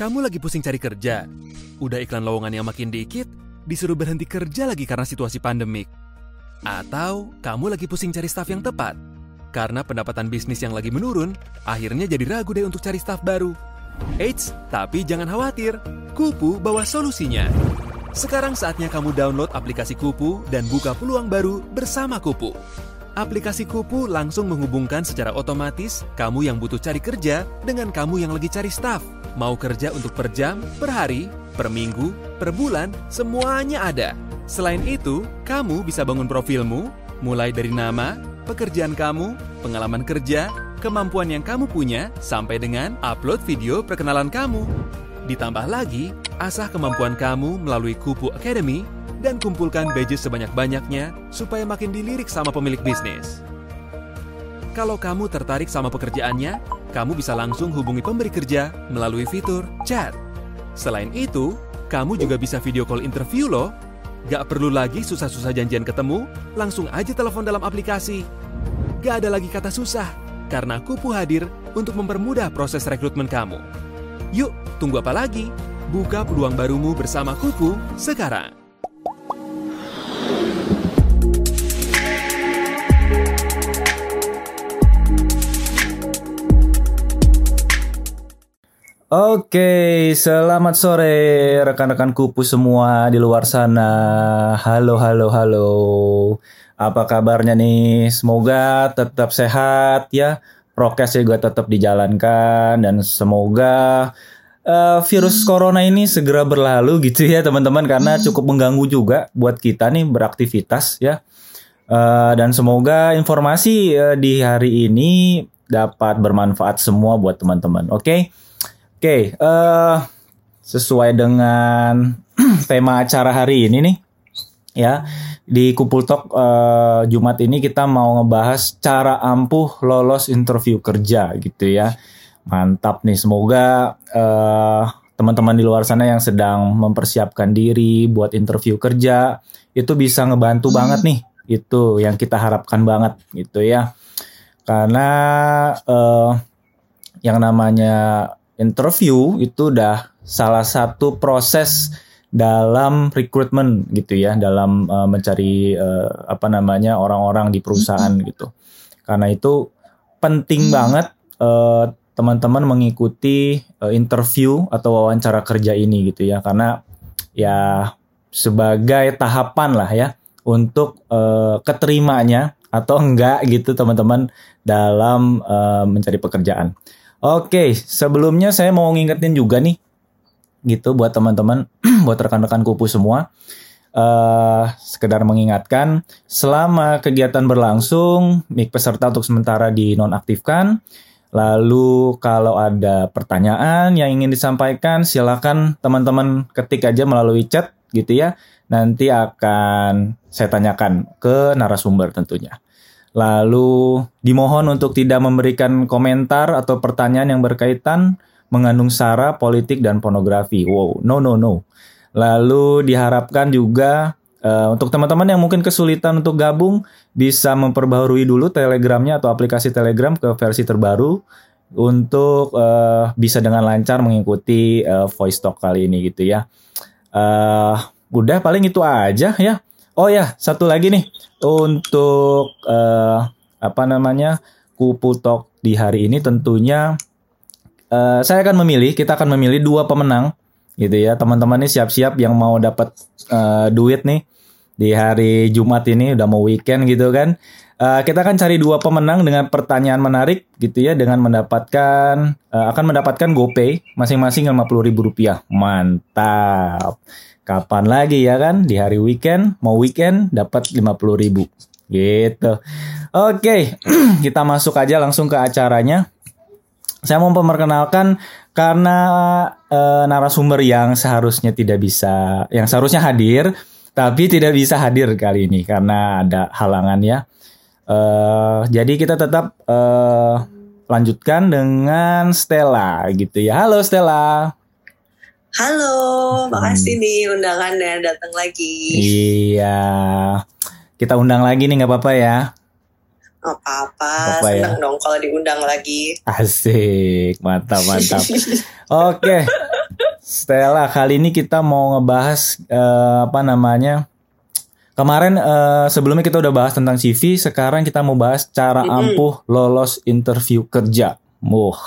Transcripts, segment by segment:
Kamu lagi pusing cari kerja. Udah iklan lowongan yang makin dikit, disuruh berhenti kerja lagi karena situasi pandemik. Atau kamu lagi pusing cari staf yang tepat. Karena pendapatan bisnis yang lagi menurun, akhirnya jadi ragu deh untuk cari staf baru. Eits, tapi jangan khawatir. Kupu bawa solusinya. Sekarang saatnya kamu download aplikasi Kupu dan buka peluang baru bersama Kupu. Aplikasi Kupu langsung menghubungkan secara otomatis kamu yang butuh cari kerja dengan kamu yang lagi cari staff. Mau kerja untuk per jam, per hari, per minggu, per bulan, semuanya ada. Selain itu, kamu bisa bangun profilmu, mulai dari nama, pekerjaan kamu, pengalaman kerja, kemampuan yang kamu punya, sampai dengan upload video perkenalan kamu. Ditambah lagi, asah kemampuan kamu melalui Kupu Academy dan kumpulkan badges sebanyak-banyaknya supaya makin dilirik sama pemilik bisnis. Kalau kamu tertarik sama pekerjaannya, kamu bisa langsung hubungi pemberi kerja melalui fitur chat. Selain itu, kamu juga bisa video call interview loh. Gak perlu lagi susah-susah janjian ketemu, langsung aja telepon dalam aplikasi. Gak ada lagi kata susah, karena Kupu hadir untuk mempermudah proses rekrutmen kamu. Yuk, tunggu apa lagi? Buka peluang barumu bersama Kupu sekarang. Oke, selamat sore rekan-rekan kupu semua di luar sana. Halo, halo, halo. Apa kabarnya nih? Semoga tetap sehat ya. Prokes juga tetap dijalankan dan semoga uh, virus corona ini segera berlalu gitu ya teman-teman karena cukup mengganggu juga buat kita nih beraktivitas ya. Uh, dan semoga informasi uh, di hari ini dapat bermanfaat semua buat teman-teman. Oke. Okay? Oke, okay, uh, sesuai dengan tema acara hari ini nih, ya di Kupul Talk uh, Jumat ini kita mau ngebahas cara ampuh lolos interview kerja gitu ya. Mantap nih, semoga uh, teman-teman di luar sana yang sedang mempersiapkan diri buat interview kerja itu bisa ngebantu hmm. banget nih. Itu yang kita harapkan banget gitu ya. Karena uh, yang namanya interview itu udah salah satu proses dalam recruitment gitu ya dalam uh, mencari uh, apa namanya orang-orang di perusahaan gitu karena itu penting banget uh, teman-teman mengikuti uh, interview atau wawancara kerja ini gitu ya karena ya sebagai tahapan lah ya untuk uh, keterimanya atau enggak gitu teman-teman dalam uh, mencari pekerjaan. Oke, sebelumnya saya mau ngingetin juga nih, gitu buat teman-teman, buat rekan-rekan kupu semua. Uh, sekedar mengingatkan, selama kegiatan berlangsung, mic peserta untuk sementara dinonaktifkan. Lalu kalau ada pertanyaan yang ingin disampaikan, silakan teman-teman ketik aja melalui chat gitu ya. Nanti akan saya tanyakan ke narasumber tentunya. Lalu dimohon untuk tidak memberikan komentar atau pertanyaan yang berkaitan mengandung sara politik dan pornografi. Wow, no no no. Lalu diharapkan juga uh, untuk teman-teman yang mungkin kesulitan untuk gabung bisa memperbaharui dulu Telegramnya atau aplikasi Telegram ke versi terbaru untuk uh, bisa dengan lancar mengikuti uh, voice talk kali ini gitu ya. Uh, udah paling itu aja ya. Oh ya, satu lagi nih untuk uh, apa namanya kupu talk di hari ini tentunya uh, saya akan memilih, kita akan memilih dua pemenang gitu ya. Teman-teman ini siap-siap yang mau dapat uh, duit nih di hari Jumat ini udah mau weekend gitu kan. Uh, kita akan cari dua pemenang dengan pertanyaan menarik gitu ya dengan mendapatkan uh, akan mendapatkan GoPay masing-masing ribu rupiah. Mantap. Kapan lagi ya kan? Di hari weekend, mau weekend dapat 50 ribu. Gitu. Oke, kita masuk aja langsung ke acaranya. Saya mau memperkenalkan karena e, narasumber yang seharusnya tidak bisa, yang seharusnya hadir, tapi tidak bisa hadir kali ini karena ada halangan ya. E, jadi kita tetap e, lanjutkan dengan Stella gitu ya. Halo Stella. Halo, makasih hmm. nih undangannya datang lagi. Iya, kita undang lagi nih nggak apa-apa ya? Apa-apa, seneng ya? dong kalau diundang lagi. Asik, mantap mantap. Oke, Stella, kali ini kita mau ngebahas eh, apa namanya? Kemarin eh, sebelumnya kita udah bahas tentang CV, sekarang kita mau bahas cara Mm-mm. ampuh lolos interview kerja. Wah,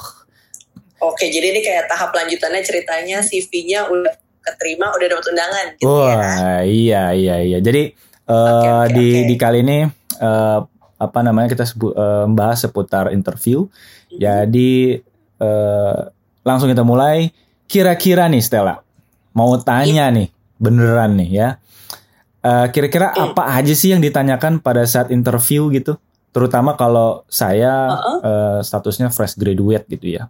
Oke, jadi ini kayak tahap lanjutannya ceritanya CV-nya udah keterima, udah dapat undangan gitu ya. wah, iya iya iya. Jadi eh, Oke, oke, di oke. di kali ini eh, apa namanya kita sebu- eh, bahas seputar interview. Mhm. Jadi eh, langsung kita mulai. Kira-kira nih Stella, mau tanya Iya. nih, beneran nih ya. Eh, Kira-kira Hmm. apa aja sih yang ditanyakan pada saat interview gitu? Terutama kalau saya Uh-uh. eh, statusnya fresh graduate gitu ya.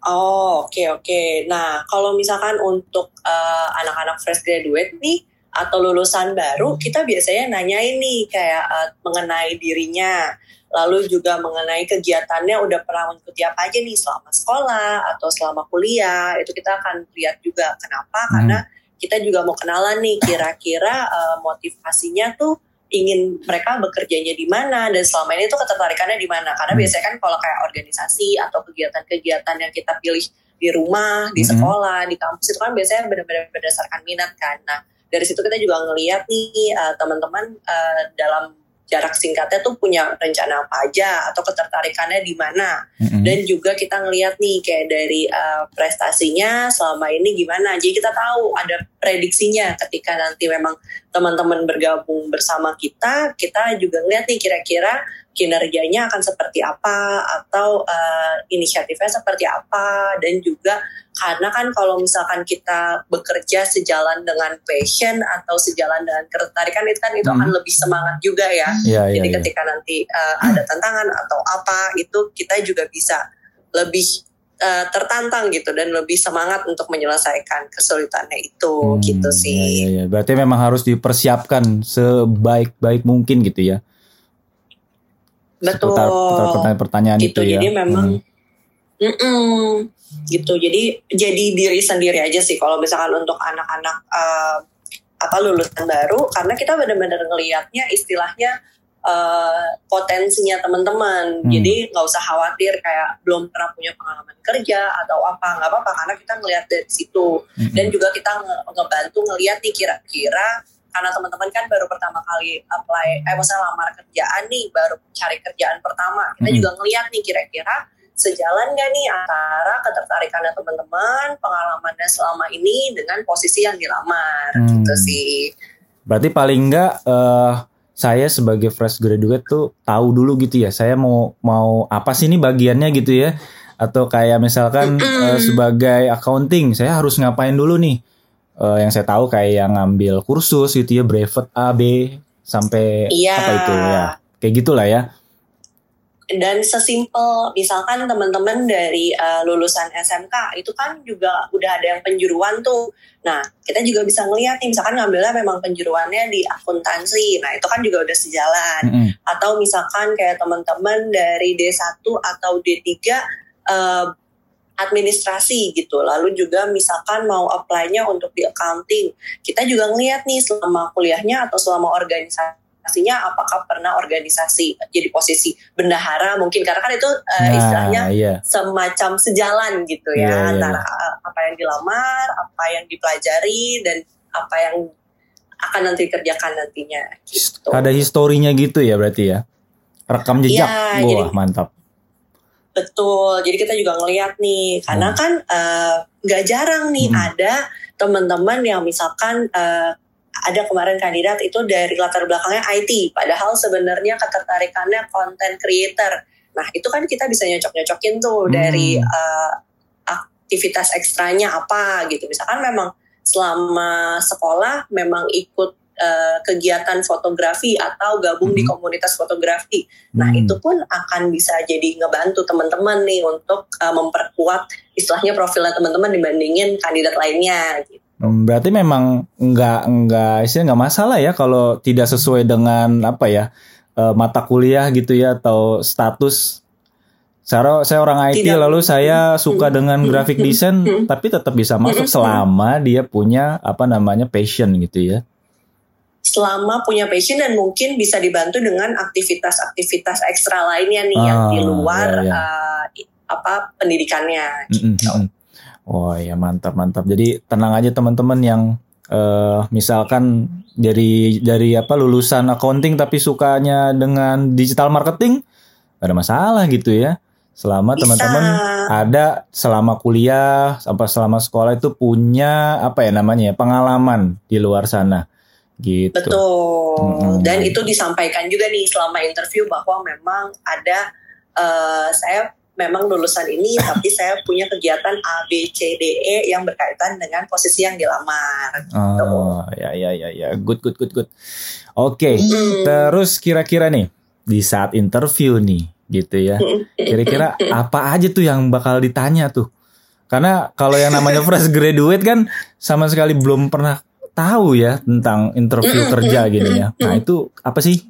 Oh, oke oke. Nah, kalau misalkan untuk eh, anak-anak fresh graduate nih atau lulusan baru, kita biasanya nanyain nih kayak eh, mengenai dirinya, lalu juga mengenai kegiatannya udah pernah mengikuti apa aja nih selama sekolah atau selama kuliah. Itu kita akan lihat juga kenapa Hmm. karena kita juga mau kenalan nih kira-kira eh, motivasinya tuh ingin mereka bekerjanya di mana dan selama ini tuh ketertarikannya di mana karena Hmm. biasanya kan kalau kayak organisasi atau kegiatan-kegiatan yang kita pilih di rumah, di Mhm. sekolah, di kampus itu kan biasanya benar-benar berdasarkan minat kan. Nah dari situ kita juga ngelihat nih eh, teman-teman eh, dalam jarak singkatnya tuh punya rencana apa aja atau ketertarikannya di mana. Mm-mm. dan juga kita ngelihat nih kayak dari uh, prestasinya selama ini gimana. Jadi kita tahu ada prediksinya ketika nanti memang teman-teman bergabung bersama kita kita juga ngeliat nih kira-kira kinerjanya akan seperti apa atau uh, inisiatifnya seperti apa. Dan juga karena kan kalau misalkan kita bekerja sejalan dengan passion atau sejalan dengan ketertarikan itu kan itu Hmm. akan lebih semangat juga ya Iya iya. jadi iya. ketika nanti uh, ada tantangan atau apa itu kita juga bisa lebih uh, tertantang gitu dan lebih semangat untuk menyelesaikan kesulitannya itu Hmm, gitu iya, sih. iya, iya. Berarti memang harus dipersiapkan sebaik-baik mungkin gitu ya. Betul. Seputar, pertanyaan-pertanyaan gitu. itu ya. Jadi memang Hmm. Mm-mm. Gitu. Jadi jadi diri sendiri aja sih kalau misalkan untuk anak-anak uh, apa lulusan baru karena kita benar-benar ngelihatnya istilahnya uh, potensinya teman-teman. Hmm. Jadi nggak usah khawatir kayak belum pernah punya pengalaman kerja atau apa nggak apa-apa karena kita ngelihat dari situ Mm-mm. dan juga kita nge- ngebantu ngelihat nih kira-kira karena teman-teman kan baru pertama kali apply eh maksudnya lamar kerjaan nih baru cari kerjaan pertama kita Mm-mm. juga ngelihat nih kira-kira sejalan gak nih antara ketertarikannya teman-teman pengalamannya selama ini dengan posisi yang dilamar Hmm. gitu sih Berarti paling enggak eh, saya sebagai fresh graduate tuh tahu dulu gitu ya. Saya mau mau apa sih ini bagiannya gitu ya? Atau kayak misalkan eh, sebagai accounting, saya harus ngapain dulu nih? Eh, yang saya tahu kayak yang ngambil kursus gitu ya, brevet A, B sampai Iya. apa itu ya. Kayak gitulah ya. Dan sesimpel misalkan teman-teman dari uh, lulusan SMK itu kan juga udah ada yang penjuruan tuh. Nah, kita juga bisa ngeliat nih misalkan ngambilnya memang penjuruannya di akuntansi. Nah, itu kan juga udah sejalan. Mm-mm. Atau misalkan kayak teman-teman dari D1 atau D3 uh, administrasi gitu. Lalu juga misalkan mau apply-nya untuk di accounting. Kita juga ngeliat nih selama kuliahnya atau selama organisasinya apakah pernah organisasi jadi posisi bendahara mungkin karena kan itu uh, istilahnya Nah, iya. semacam sejalan gitu ya Iya, iya, antara uh, apa yang dilamar, apa yang dipelajari dan apa yang akan nanti kerjakan nantinya gitu. Ada historinya gitu ya berarti ya. Rekam jejak. Iya, Wah, jadi- mantap. Betul. Jadi kita juga ngelihat nih, karena Hmm. kan eh, nggak jarang nih Hmm. ada teman-teman yang misalkan eh, ada kemarin kandidat itu dari latar belakangnya IT, padahal sebenarnya ketertarikannya content creator. Nah itu kan kita bisa nyocok-nyocokin tuh Hmm. dari eh, aktivitas ekstranya apa gitu. Misalkan memang selama sekolah memang ikut eh, kegiatan fotografi atau gabung di Hmm. komunitas fotografi. Nah Hmm. itu pun akan bisa jadi ngebantu teman-teman nih untuk uh, memperkuat istilahnya profilnya teman-teman dibandingin kandidat lainnya. Gitu. Hmm, Berarti memang nggak nggak istilahnya nggak masalah ya kalau tidak sesuai dengan apa ya eh, mata kuliah gitu ya atau status. Saya saya orang IT Tidak. lalu saya suka Hmm. dengan graphic Hmm. design Hmm. tapi tetap bisa masuk Hmm. selama dia punya apa namanya passion gitu ya. Selama punya passion dan mungkin bisa dibantu dengan aktivitas-aktivitas ekstra lainnya nih yang Ah, di luar iya, iya. uh, apa pendidikannya. Gitu. mm-mm. Oh ya mantap mantap. Jadi tenang aja teman-teman yang uh, misalkan dari dari apa lulusan accounting tapi sukanya dengan digital marketing, gak ada masalah gitu ya. Selama teman-teman ada selama kuliah sampai selama sekolah itu punya apa ya namanya ya pengalaman di luar sana gitu. Betul. Hmm. Dan itu disampaikan juga nih selama interview bahwa memang ada uh, saya memang lulusan ini tapi saya punya kegiatan A B C D E yang berkaitan dengan posisi yang dilamar. Gitu. Oh ya ya ya ya good good good good. Oke okay. hmm. terus kira-kira nih di saat interview nih gitu ya kira-kira apa aja tuh yang bakal ditanya tuh karena kalau yang namanya fresh graduate kan sama sekali belum pernah tahu ya tentang interview kerja gini ya. Nah itu apa sih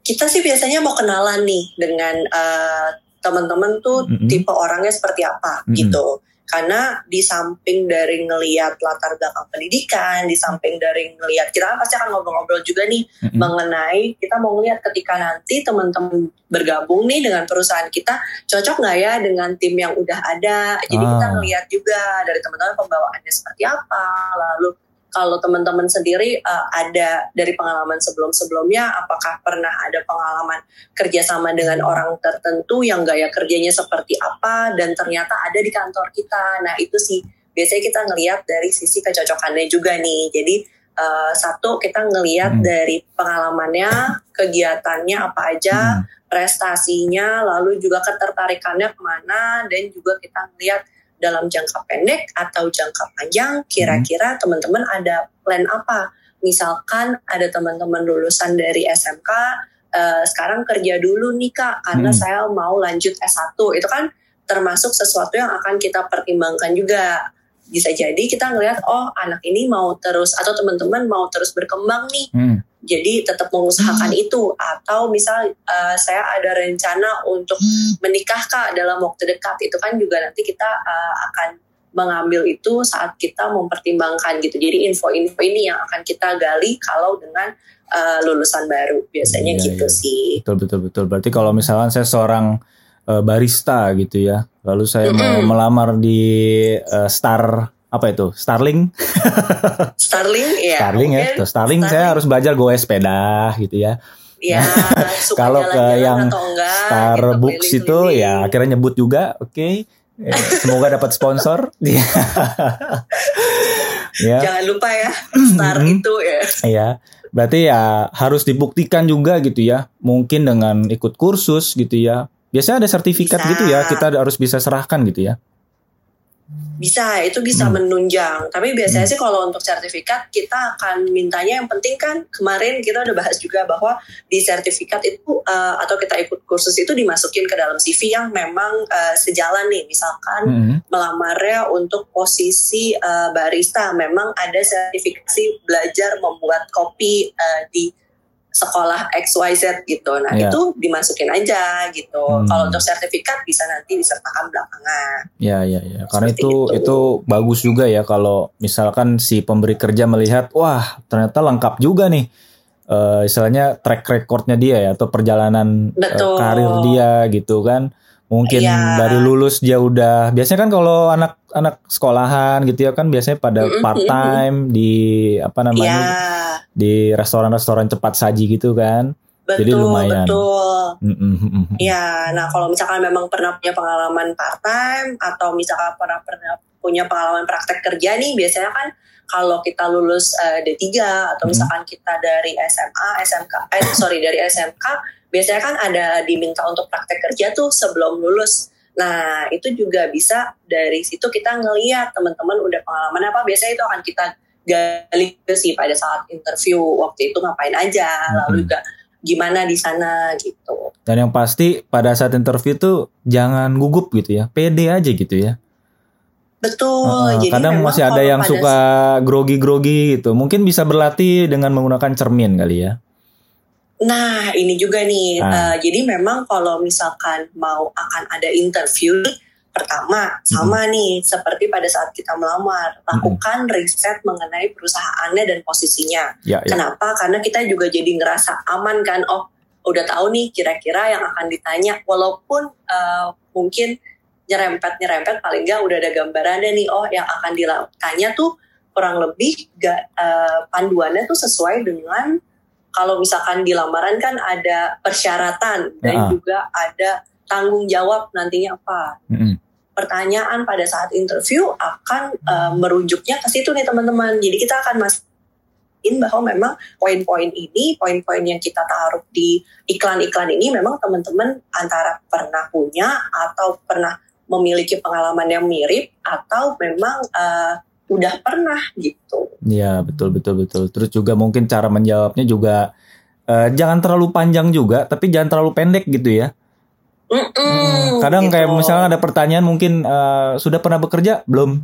kita sih biasanya mau kenalan nih dengan uh, teman-teman tuh mm-hmm. tipe orangnya seperti apa mm-hmm. gitu karena di samping dari ngeliat latar belakang pendidikan, di samping dari ngeliat kita kan pasti akan ngobrol-ngobrol juga nih mm-hmm. mengenai kita mau ngeliat ketika nanti teman-teman bergabung nih dengan perusahaan kita cocok nggak ya dengan tim yang udah ada. Jadi ah. kita ngeliat juga dari teman-teman pembawaannya seperti apa, lalu kalau teman-teman sendiri uh, ada dari pengalaman sebelum-sebelumnya, apakah pernah ada pengalaman kerjasama dengan orang tertentu yang gaya kerjanya seperti apa dan ternyata ada di kantor kita. Nah itu sih biasanya kita ngelihat dari sisi kecocokannya juga nih. Jadi uh, satu kita ngelihat hmm. dari pengalamannya, kegiatannya apa aja, hmm. prestasinya, lalu juga ketertarikannya ke mana, dan juga kita ngelihat dalam jangka pendek atau jangka panjang kira-kira hmm. teman-teman ada plan apa misalkan ada teman-teman lulusan dari SMK uh, eh, sekarang kerja dulu nih kak karena hmm. saya mau lanjut S1 itu kan termasuk sesuatu yang akan kita pertimbangkan juga bisa jadi kita ngelihat oh anak ini mau terus atau teman-teman mau terus berkembang nih hmm. Jadi tetap mengusahakan hmm. itu atau misal uh, saya ada rencana untuk hmm. menikah kak dalam waktu dekat itu kan juga nanti kita uh, akan mengambil itu saat kita mempertimbangkan gitu jadi info-info ini yang akan kita gali kalau dengan uh, lulusan baru biasanya iya, gitu iya. sih betul betul betul berarti kalau misalnya saya seorang uh, barista gitu ya. Lalu saya mm -hmm. mau melamar di uh, Star apa itu? Starling. Starling ya. Starling ya. Starling, Starling saya harus belajar goes sepeda gitu ya. Ya, kalau ke yang Starbucks gitu, itu ya akhirnya nyebut juga, oke. Okay. Ya, semoga dapat sponsor. ya. Jangan lupa ya, Star itu ya. Iya. Berarti ya harus dibuktikan juga gitu ya. Mungkin dengan ikut kursus gitu ya Biasanya ada sertifikat bisa. gitu ya, kita harus bisa serahkan gitu ya. Bisa, itu bisa hmm. menunjang. Tapi biasanya hmm. sih kalau untuk sertifikat kita akan mintanya yang penting kan kemarin kita udah bahas juga bahwa di sertifikat itu uh, atau kita ikut kursus itu dimasukin ke dalam CV yang memang uh, sejalan nih. Misalkan hmm. melamarnya untuk posisi uh, barista memang ada sertifikasi belajar membuat kopi uh, di sekolah XYZ gitu. Nah, yeah. itu dimasukin aja gitu. Hmm. Kalau untuk sertifikat bisa nanti disertakan belakangan. Ya, ya, ya. Karena itu, itu itu bagus juga ya kalau misalkan si pemberi kerja melihat, wah, ternyata lengkap juga nih. Uh, istilahnya track recordnya dia ya atau perjalanan uh, karir dia gitu kan mungkin yeah. dari lulus dia udah biasanya kan kalau anak-anak sekolahan gitu ya kan biasanya pada part time di apa namanya yeah. di restoran-restoran cepat saji gitu kan. Betul, jadi lumayan. betul. Ya nah kalau misalkan memang pernah punya pengalaman part time atau misalkan pernah pernah punya pengalaman praktek kerja nih biasanya kan kalau kita lulus uh, eh, D3 atau misalkan kita dari SMA SMK eh sorry dari SMK biasanya kan ada diminta untuk praktek kerja tuh sebelum lulus. Nah, itu juga bisa dari situ kita ngeliat teman-teman udah pengalaman apa. Biasanya itu akan kita gali sih pada saat interview waktu itu ngapain aja, hmm. lalu juga gimana di sana gitu. Dan yang pasti pada saat interview tuh jangan gugup gitu ya, pede aja gitu ya. Betul. Uh, jadi kadang masih ada yang suka grogi-grogi gitu. Mungkin bisa berlatih dengan menggunakan cermin kali ya. Nah, ini juga nih. Ah. Uh, jadi memang kalau misalkan mau akan ada interview pertama sama hmm. nih seperti pada saat kita melamar, lakukan hmm. riset mengenai perusahaannya dan posisinya. Ya, ya. Kenapa? Karena kita juga jadi ngerasa aman kan. Oh, udah tahu nih kira-kira yang akan ditanya walaupun uh, mungkin nyerempet-nyerempet paling nggak udah ada gambarannya nih oh yang akan ditanya tuh kurang lebih gak, uh, panduannya tuh sesuai dengan kalau misalkan di lamaran kan ada persyaratan dan uh -huh. juga ada tanggung jawab nantinya apa. Mm -hmm. Pertanyaan pada saat interview akan uh, merujuknya ke situ nih teman-teman. Jadi kita akan mastiin bahwa memang poin-poin ini, poin-poin yang kita taruh di iklan-iklan ini memang teman-teman antara pernah punya atau pernah memiliki pengalaman yang mirip atau memang uh, udah pernah gitu. Iya betul betul betul. Terus juga mungkin cara menjawabnya juga uh, jangan terlalu panjang juga, tapi jangan terlalu pendek gitu ya. Mm -mm, Kadang gitu. kayak misalnya ada pertanyaan mungkin uh, sudah pernah bekerja belum?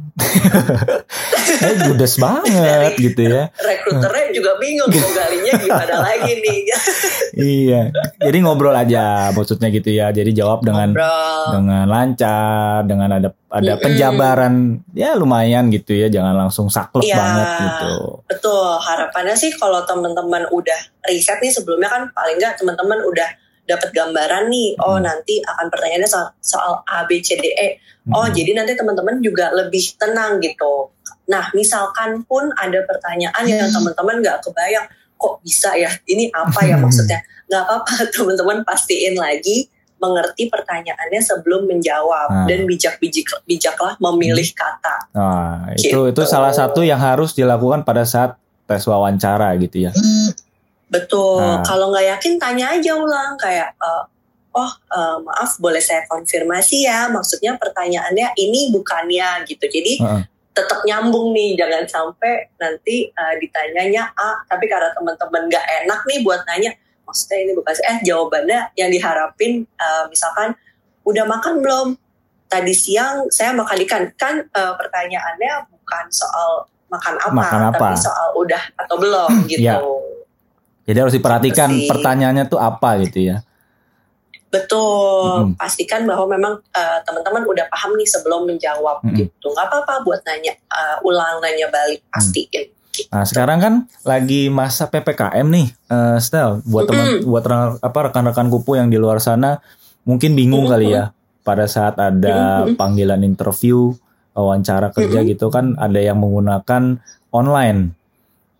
eh, judes banget gitu ya. Rekruternya juga bingung mau galinya gimana lagi nih. iya. Jadi ngobrol aja maksudnya gitu ya. Jadi jawab dengan ngobrol. dengan lancar, dengan ada ada mm -mm. penjabaran ya lumayan gitu ya. Jangan langsung saklek ya, banget gitu. Betul. Harapannya sih kalau teman-teman udah riset nih sebelumnya kan paling nggak teman-teman udah dapat gambaran nih oh hmm. nanti akan pertanyaannya soal, soal A B C D E oh hmm. jadi nanti teman-teman juga lebih tenang gitu nah misalkan pun ada pertanyaan hmm. yang teman-teman nggak kebayang kok bisa ya ini apa ya maksudnya nggak apa-apa teman-teman pastiin lagi mengerti pertanyaannya sebelum menjawab nah. dan bijak-bijak bijaklah memilih hmm. kata. Nah, itu gitu. itu salah satu yang harus dilakukan pada saat tes wawancara gitu ya. Hmm. Betul. Nah. Kalau nggak yakin tanya aja ulang kayak uh, oh uh, maaf boleh saya konfirmasi ya maksudnya pertanyaannya ini bukannya gitu. Jadi uh -uh. tetap nyambung nih jangan sampai nanti uh, ditanyanya A tapi karena teman-teman nggak enak nih buat nanya maksudnya ini bukan eh jawabannya yang diharapin uh, misalkan udah makan belum tadi siang saya makan ikan kan uh, pertanyaannya bukan soal makan apa, makan apa tapi soal udah atau belum gitu. Ya jadi harus diperhatikan pertanyaannya tuh apa gitu ya. Betul, hmm. pastikan bahwa memang uh, teman-teman udah paham nih sebelum menjawab hmm. gitu. Gak apa-apa buat nanya uh, ulang nanya balik pasti. Mm. Gitu. Nah sekarang kan lagi masa ppkm nih, uh, Stel. Buat teman, mm buat apa rekan-rekan kupu yang di luar sana mungkin bingung mm kali ya pada saat ada mm panggilan interview, wawancara kerja mm gitu kan ada yang menggunakan online.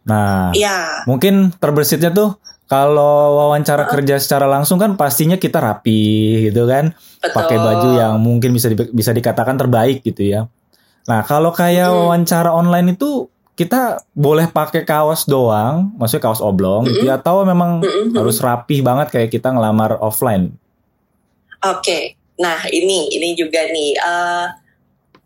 Nah, ya. mungkin terbesitnya tuh kalau wawancara uh. kerja secara langsung kan pastinya kita rapi gitu kan, pakai baju yang mungkin bisa di, bisa dikatakan terbaik gitu ya. Nah, kalau kayak hmm. wawancara online itu kita boleh pakai kaos doang, maksudnya kaos oblong, mm -hmm. ya, atau memang mm -hmm. harus rapih banget kayak kita ngelamar offline. Oke, okay. nah ini ini juga nih uh,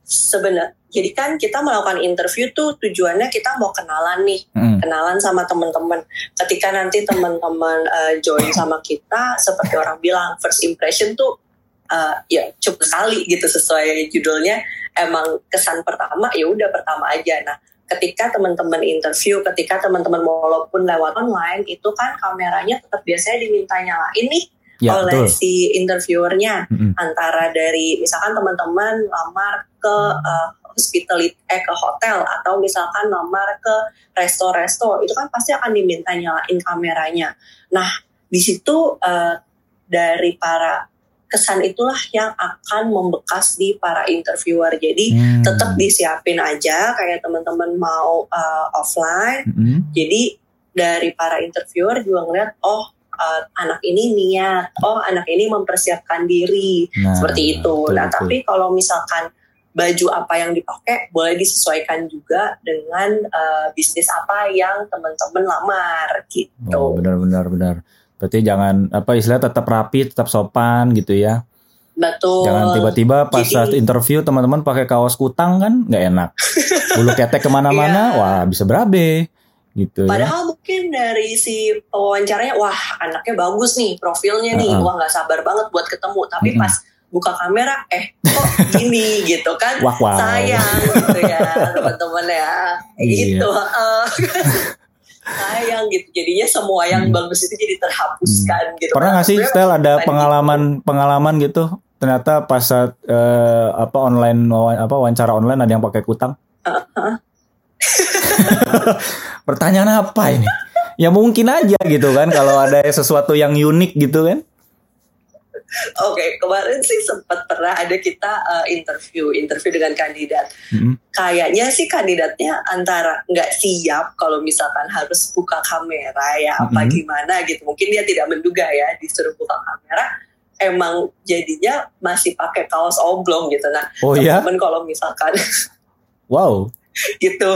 sebenarnya jadi kan kita melakukan interview tuh tujuannya kita mau kenalan nih, hmm. kenalan sama teman-teman. Ketika nanti teman-teman uh, join sama kita, seperti orang bilang first impression tuh uh, ya cukup sekali gitu sesuai judulnya. Emang kesan pertama ya udah pertama aja. Nah, ketika teman-teman interview, ketika teman-teman walaupun lewat online itu kan kameranya tetap biasanya diminta nyalain nih ya, oleh betul. si interviewernya mm-hmm. antara dari misalkan teman-teman lamar ke uh, hospitality eh ke hotel atau misalkan lamar ke resto-resto itu kan pasti akan diminta nyalain kameranya. Nah di situ uh, dari para kesan itulah yang akan membekas di para interviewer. Jadi hmm. tetap disiapin aja kayak teman-teman mau uh, offline. Hmm. Jadi dari para interviewer juga ngeliat oh uh, anak ini niat, oh anak ini mempersiapkan diri nah, seperti itu. Betul, nah, betul. tapi kalau misalkan baju apa yang dipakai boleh disesuaikan juga dengan uh, bisnis apa yang teman-teman lamar gitu. Oh, benar benar benar. Berarti jangan apa istilah tetap rapi, tetap sopan gitu ya. Betul. Jangan tiba-tiba pas Jadi, saat interview teman-teman pakai kaos kutang kan nggak enak. Bulu ketek ke mana-mana, yeah. wah bisa berabe gitu ya. Padahal ya. mungkin dari si wawancaranya wah anaknya bagus nih profilnya nih, uh -huh. wah nggak sabar banget buat ketemu. Tapi uh -huh. pas buka kamera eh kok gini gitu kan wah, wow. sayang gitu ya teman-teman ya iya. gitu uh, sayang gitu jadinya semua yang hmm. bagus itu jadi terhapuskan hmm. gitu pernah nggak sih Stel ada pengalaman gitu. pengalaman gitu ternyata pas saat uh, apa online apa wawancara online ada yang pakai kutang uh -huh. Pertanyaan apa ini? Ya mungkin aja gitu kan kalau ada sesuatu yang unik gitu kan. Oke, kemarin sih sempat pernah ada kita uh, interview, interview dengan kandidat. Mm-mm. Kayaknya sih kandidatnya antara nggak siap kalau misalkan harus buka kamera ya apa Mm-mm. gimana gitu. Mungkin dia tidak menduga ya disuruh buka kamera. Emang jadinya masih pakai kaos oblong gitu. Nah, Oh ya, temen kalau misalkan wow. gitu.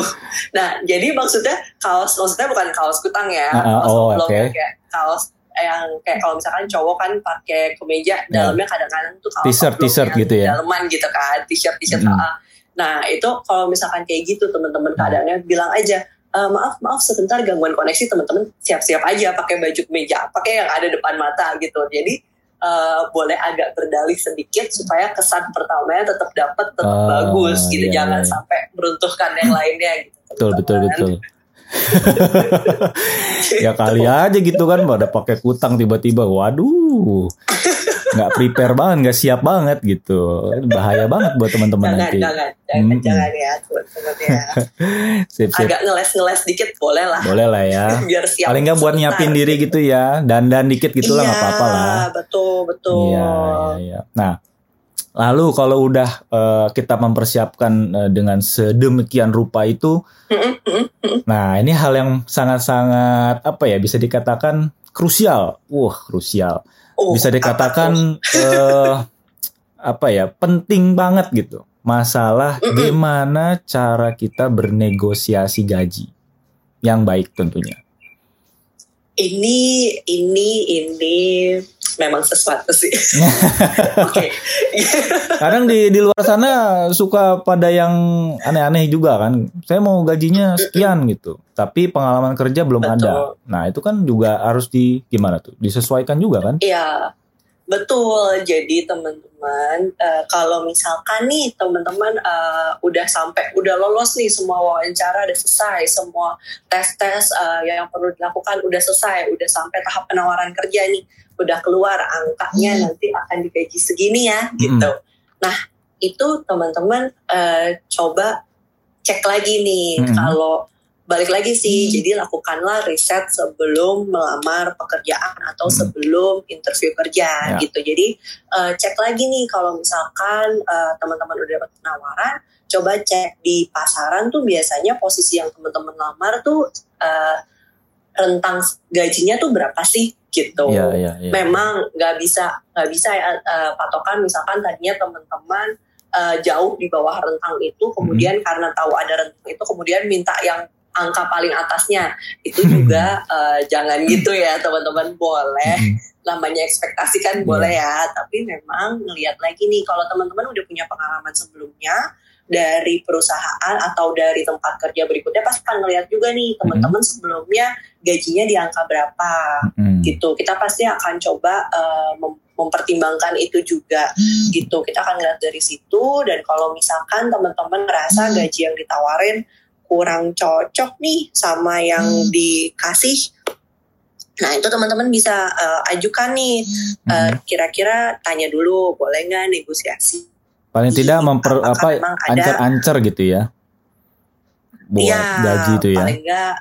Nah, jadi maksudnya kaos, maksudnya bukan kaos kutang ya, Ah, ah, kaos oh, oblong oke. ya, kaos yang kayak kalau misalkan cowok kan pakai kemeja Ya. dalamnya kadang-kadang tuh kaos T-shirt, t-shirt gitu ya? dalaman gitu kan, t-shirt t-shirt. Mm-mm. ah. Nah itu kalau misalkan kayak gitu teman-teman Hmm. keadaannya bilang aja. "Eh, maaf maaf sebentar gangguan koneksi teman-teman siap-siap aja pakai baju kemeja pakai yang ada depan mata gitu jadi eh, boleh agak berdalih sedikit supaya kesan pertamanya tetap dapat tetap Oh, bagus gitu iya, jangan iya. sampai meruntuhkan yang lainnya gitu Betul, betul, betul. ya kali aja gitu kan pada pakai kutang tiba-tiba waduh nggak prepare banget nggak siap banget gitu. Bahaya banget buat teman-teman nanti. jangan jangan Mm-mm. jangan ya teman-teman ya. Sip sip. Agak ngeles-ngeles dikit boleh lah. Boleh lah ya. Biar siap paling nggak buat nyiapin diri gitu ya dan dan dikit gitu lah nggak apa-apa lah. Iya, betul betul. Iya, iya, iya. Nah, lalu kalau udah eh, kita mempersiapkan eh, dengan sedemikian rupa itu, nah ini hal yang sangat-sangat apa ya bisa dikatakan krusial. Wah, krusial. Oh, Bisa apa dikatakan eh, apa ya penting banget gitu. Masalah gimana cara kita bernegosiasi gaji yang baik tentunya. Ini ini ini memang sesuatu sih oke Kadang di di luar sana suka pada yang aneh-aneh juga kan. Saya mau gajinya sekian gitu. Tapi pengalaman kerja belum Betul. ada. Nah, itu kan juga harus di gimana tuh? Disesuaikan juga kan? Iya, betul. Jadi teman-teman, eh, kalau misalkan nih teman-teman eh, udah sampai, udah lolos nih semua wawancara udah selesai, semua tes-tes eh, yang perlu dilakukan udah selesai, udah sampai tahap penawaran kerja nih, udah keluar angkanya nanti akan digaji segini ya, gitu. Nah, itu teman-teman eh, coba cek lagi nih Mm-mm. kalau balik lagi sih jadi lakukanlah riset sebelum melamar pekerjaan atau Mm. sebelum interview Ya. kerja gitu jadi eh, cek lagi nih kalau misalkan eh, teman-teman udah dapat penawaran coba cek di pasaran tuh biasanya posisi yang teman-teman lamar tuh eh, rentang gajinya tuh berapa sih gitu Iya, iya, iya. memang nggak bisa nggak bisa ya eh, patokan misalkan tadinya teman-teman eh, jauh di bawah rentang itu kemudian karena tahu ada rentang itu kemudian minta yang angka paling atasnya. Itu juga eh, jangan gitu ya teman-teman. Boleh. Namanya ekspektasi kan boleh ya. Tapi memang ngelihat lagi nih kalau teman-teman udah punya pengalaman sebelumnya dari perusahaan atau dari tempat kerja berikutnya pasti akan ngelihat juga nih teman-teman sebelumnya gajinya di angka berapa. Mm-mm. gitu. Kita pasti akan coba eh, mem- mempertimbangkan itu juga. Gitu. Kita akan lihat dari situ dan kalau misalkan teman-teman ngerasa gaji yang ditawarin kurang cocok nih sama yang dikasih nah itu teman-teman bisa eh, ajukan nih Mm-mm. kira-kira tanya dulu boleh nggak negosiasi Paling tidak memper apakah apa ancer-ancer gitu ya. Buat Iya, gaji itu ya. paling nggak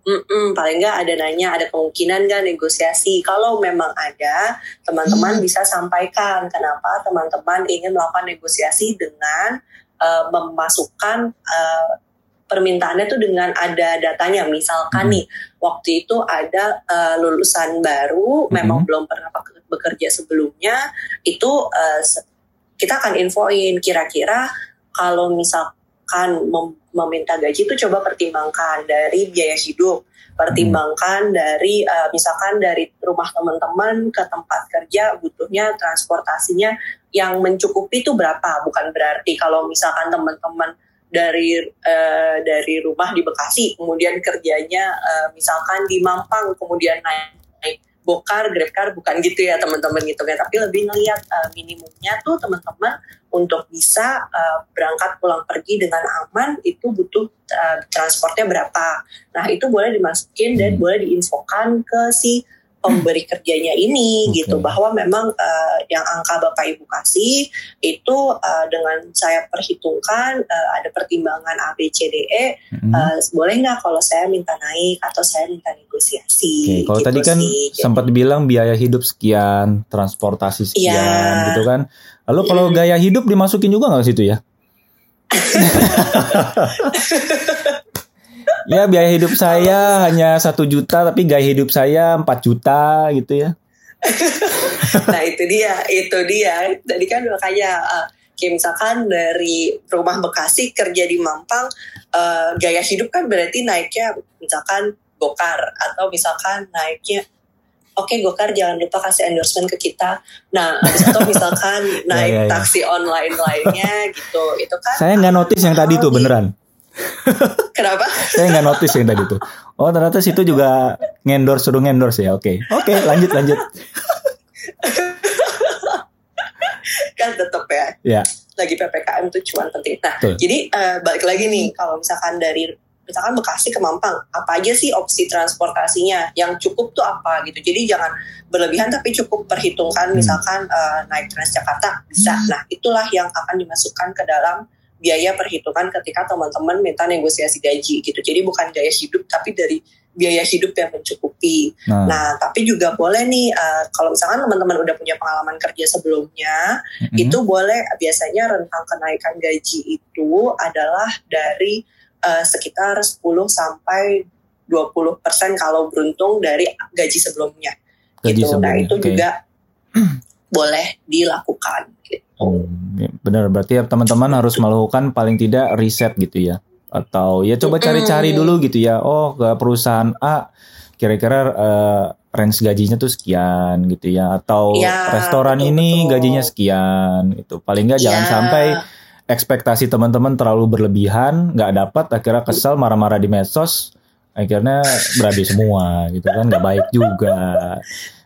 mm-mm, paling nggak ada nanya ada kemungkinan nggak negosiasi kalau memang ada teman-teman Hmm. bisa sampaikan kenapa teman-teman ingin melakukan negosiasi dengan eh, memasukkan eh, permintaannya tuh dengan ada datanya misalkan Hmm. nih waktu itu ada eh, lulusan baru Hmm. memang belum pernah bekerja sebelumnya itu se- kita akan infoin kira-kira kalau misalkan mem- meminta gaji itu coba pertimbangkan dari biaya hidup pertimbangkan dari eh, misalkan dari rumah teman-teman ke tempat kerja butuhnya transportasinya yang mencukupi itu berapa bukan berarti kalau misalkan teman-teman dari eh, dari rumah di Bekasi kemudian kerjanya eh, misalkan di Mampang kemudian naik, naik bokar grabcar bukan gitu ya teman-teman gitu kan tapi lebih ngelihat eh, minimumnya tuh teman-teman untuk bisa eh, berangkat pulang pergi dengan aman itu butuh eh, transportnya berapa nah itu boleh dimasukin dan Hmm. boleh diinfokan ke si pemberi kerjanya ini Oke. gitu bahwa memang uh, yang angka Bapak Ibu kasih itu uh, dengan saya perhitungkan uh, ada pertimbangan A B C D E Mm-mm. uh, boleh nggak kalau saya minta naik atau saya minta negosiasi kalau gitu tadi kan sih. Sempat bilang biaya hidup sekian, transportasi sekian, Iya. gitu kan. Lalu kalau Mm. gaya hidup dimasukin juga nggak situ ya? ya biaya hidup saya hanya satu juta, tapi gaya hidup saya 4 juta gitu ya. nah itu dia itu dia tadi kan makanya uh, kayak misalkan dari rumah Bekasi kerja di Mampang uh, gaya hidup kan berarti naiknya misalkan gokar atau misalkan naiknya Oke Gokar jangan lupa kasih endorsement ke kita. Nah, habis itu misalkan naik ya, ya. taksi online lainnya gitu. Itu kan Saya nggak notice yang tadi tuh beneran. Kenapa? Saya nggak notice yang tadi tuh. Oh ternyata situ juga ngendorse suruh ngendorse ya. Oke, oke lanjut lanjut. Kan tetap ya. Ya, lagi PPKM itu cuma penting. Nah, Betul. jadi eh, balik lagi nih kalau misalkan dari misalkan Bekasi ke Mampang, apa aja sih opsi transportasinya yang cukup tuh apa gitu. Jadi jangan berlebihan tapi cukup perhitungkan Hmm. misalkan eh, naik Transjakarta bisa. Nah, itulah yang akan dimasukkan ke dalam biaya perhitungan ketika teman-teman minta negosiasi gaji gitu. Jadi bukan gaya hidup tapi dari biaya hidup yang mencukupi. nah, Nah, tapi juga boleh nih eh, kalau misalkan teman-teman udah punya pengalaman kerja sebelumnya, mm-mm. itu boleh biasanya rentang kenaikan gaji itu adalah dari eh, sekitar 10 sampai 20% kalau beruntung dari gaji sebelumnya gaji gitu. Nah, sebelumnya. itu Oke. juga boleh dilakukan gitu. Hmm, ya, benar. Berarti ya teman-teman harus melakukan paling tidak riset gitu ya. Atau ya coba cari-cari dulu gitu ya. Oh ke perusahaan A kira-kira eh, range gajinya tuh sekian gitu ya. Atau Ya, restoran betul, ini betul. gajinya sekian gitu. Paling nggak jangan Ya, sampai ekspektasi teman-teman terlalu berlebihan nggak dapat akhirnya kesel marah-marah di medsos akhirnya berabi semua gitu kan. Nggak baik juga.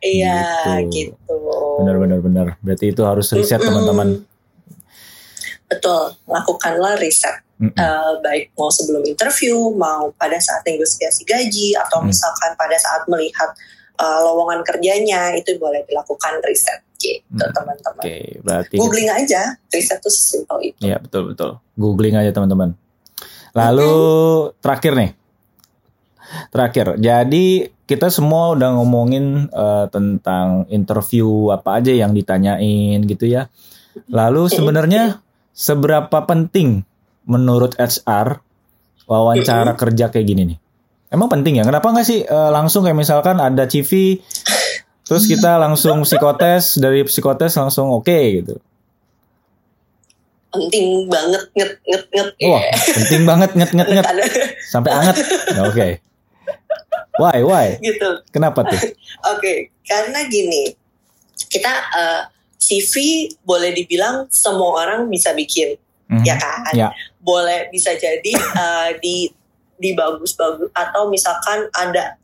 Iya, gitu. gitu. Benar-benar benar berarti itu harus riset Mm-mm. teman-teman Betul, lakukanlah riset. Mm-mm. Eh, baik mau sebelum interview, mau pada saat negosiasi gaji, atau Hmm. misalkan pada saat melihat eh, lowongan kerjanya, itu boleh dilakukan riset gitu Hmm, teman-teman. Oke, berarti Googling aja, riset tuh sesimpel itu. Iya betul betul. Googling aja teman-teman. Lalu terakhir nih, terakhir. Jadi kita semua udah ngomongin eh, tentang interview apa aja yang ditanyain gitu ya. Lalu sebenarnya seberapa penting menurut HR wawancara kerja kayak gini nih? Emang penting ya? Kenapa nggak sih eh, langsung kayak misalkan ada CV, terus kita langsung psikotes dari psikotes langsung oke gitu. Penting banget nget nget nget. Wah, penting banget nget nget nget sampai anget. Oke. Why why? gitu. Kenapa tuh? Oke, karena gini, kita eh, CV boleh dibilang semua orang bisa bikin, Mhm. ya kan? Ya. Boleh bisa jadi eh, di di bagus-bagus atau misalkan ada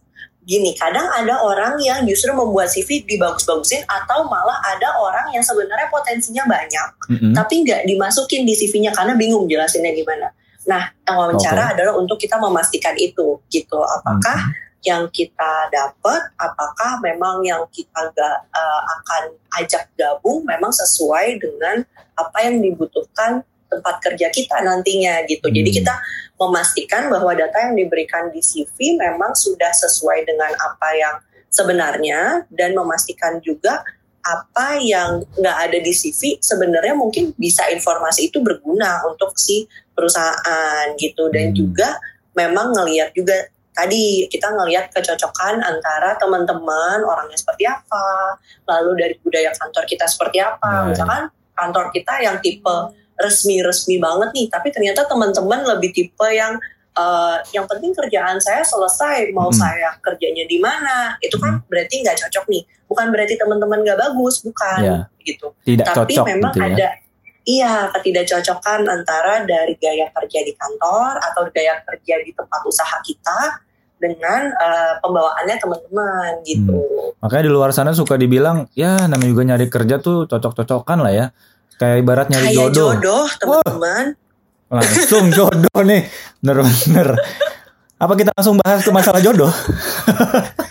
gini, kadang ada orang yang justru membuat CV dibagus-bagusin atau malah ada orang yang sebenarnya potensinya banyak Mhm. tapi nggak dimasukin di CV-nya karena bingung jelasinnya gimana. Nah, yang wawancara adalah untuk kita memastikan itu, gitu. Apakah Mhm. Yang kita dapat, apakah memang yang kita nggak eh, akan ajak gabung memang sesuai dengan apa yang dibutuhkan tempat kerja kita nantinya, gitu. Jadi Hmm. kita memastikan bahwa data yang diberikan di CV memang sudah sesuai dengan apa yang sebenarnya dan memastikan juga apa yang nggak ada di CV sebenarnya mungkin bisa informasi itu berguna untuk si perusahaan gitu dan Hmm. juga memang ngelihat juga tadi kita ngelihat kecocokan antara teman-teman orangnya seperti apa lalu dari budaya kantor kita seperti apa Nah, misalkan kantor kita yang tipe resmi-resmi banget nih tapi ternyata teman-teman lebih tipe yang eh, yang penting kerjaan saya selesai mau Hmm. saya kerjanya di mana itu kan berarti nggak cocok nih bukan berarti teman-teman nggak bagus bukan Ya. gitu Tidak tapi cocok memang gitu ya. ada iya ketidakcocokan antara dari gaya kerja di kantor atau gaya kerja di tempat usaha kita dengan eh, pembawaannya teman-teman gitu. Makanya di luar sana suka dibilang ya namanya juga nyari kerja tuh cocok-cocokan lah ya. Kayak ibarat nyari Kayak jodoh. jodoh teman-teman. Langsung jodoh nih. Bener-bener. Apa kita langsung bahas ke masalah jodoh?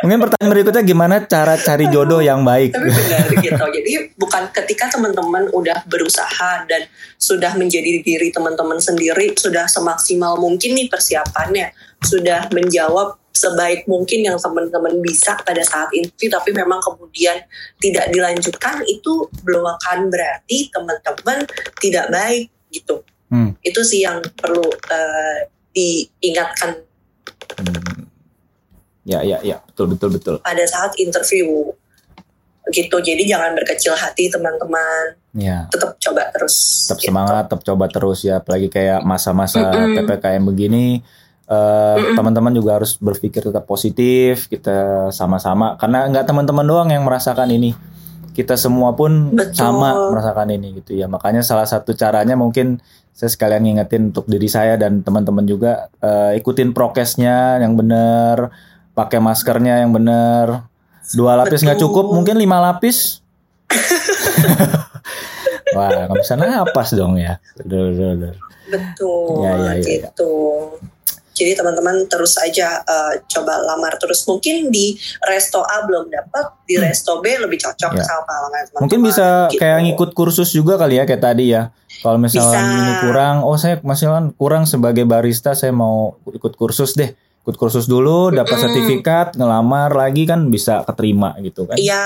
Mungkin pertanyaan berikutnya gimana cara cari jodoh yang baik? Tapi benar gitu. Jadi bukan ketika teman-teman udah berusaha dan sudah menjadi diri teman-teman sendiri, sudah semaksimal mungkin nih persiapannya, sudah menjawab sebaik mungkin yang teman-teman bisa pada saat itu, tapi memang kemudian tidak dilanjutkan, itu belum akan berarti teman-teman tidak baik gitu. Hmm. Itu sih yang perlu uh, diingatkan Hmm. Ya, ya, ya, betul, betul, betul. pada saat interview gitu. Jadi jangan berkecil hati teman-teman. Ya, Tetap coba terus. tetap gitu. semangat, tetap coba terus ya. Apalagi kayak masa-masa Mm-mm. ppkm begini, eh, teman-teman juga harus berpikir tetap positif. Kita sama-sama, karena nggak teman-teman doang yang merasakan ini. Kita semua pun Betul. sama merasakan ini gitu ya. Makanya salah satu caranya mungkin saya sekalian ngingetin untuk diri saya dan teman-teman juga eh, ikutin prokesnya yang benar, pakai maskernya yang benar. Dua lapis nggak Betul. cukup, mungkin lima lapis. Wah, nggak bisa napas dong ya. Udah. Betul. Ya, ya, ya, ya. gitu. Jadi teman-teman terus aja eh, coba lamar terus. Mungkin di resto A belum dapat, di resto B lebih cocok Ya. sama teman-teman. Mungkin bisa gitu. kayak ngikut kursus juga kali ya kayak tadi ya. Kalau misalnya ini kurang, oh saya masih kan kurang sebagai barista, saya mau ikut kursus deh. Ikut kursus dulu, dapat Mm-mm. sertifikat, ngelamar lagi kan bisa keterima gitu kan. Iya,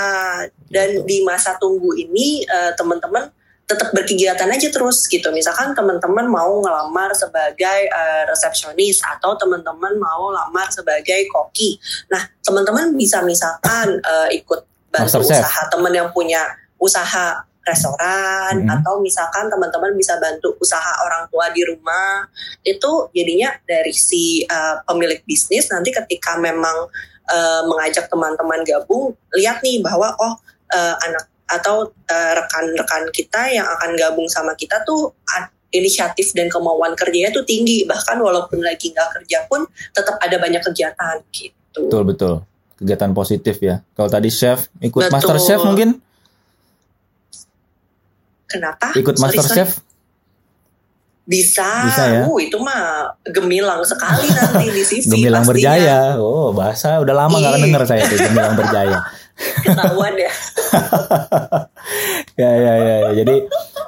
dan Gitu. di masa tunggu ini eh, teman-teman tetap berkegiatan aja terus gitu. Misalkan teman-teman mau ngelamar sebagai eh, resepsionis atau teman-teman mau lamar sebagai koki. Nah, teman-teman bisa misalkan eh, ikut bantu Master usaha teman yang punya usaha restoran Mhm. atau misalkan teman-teman bisa bantu usaha orang tua di rumah. Itu jadinya dari si eh, pemilik bisnis nanti ketika memang eh, mengajak teman-teman gabung, lihat nih bahwa oh eh, anak atau rekan-rekan kita yang akan gabung sama kita tuh inisiatif dan kemauan kerjanya tuh tinggi bahkan walaupun lagi nggak kerja pun tetap ada banyak kegiatan gitu. Betul betul. Kegiatan positif ya. Kalau tadi chef ikut Betul. master chef mungkin Kenapa? ikut Sorry, master sorry. chef Bisa. Bisa ya? Uh, itu mah gemilang sekali nanti di CV gemilang pastinya. berjaya. Oh bahasa udah lama nggak Ih. denger saya tuh gemilang berjaya. Ketahuan ya. ya ya ya ya. jadi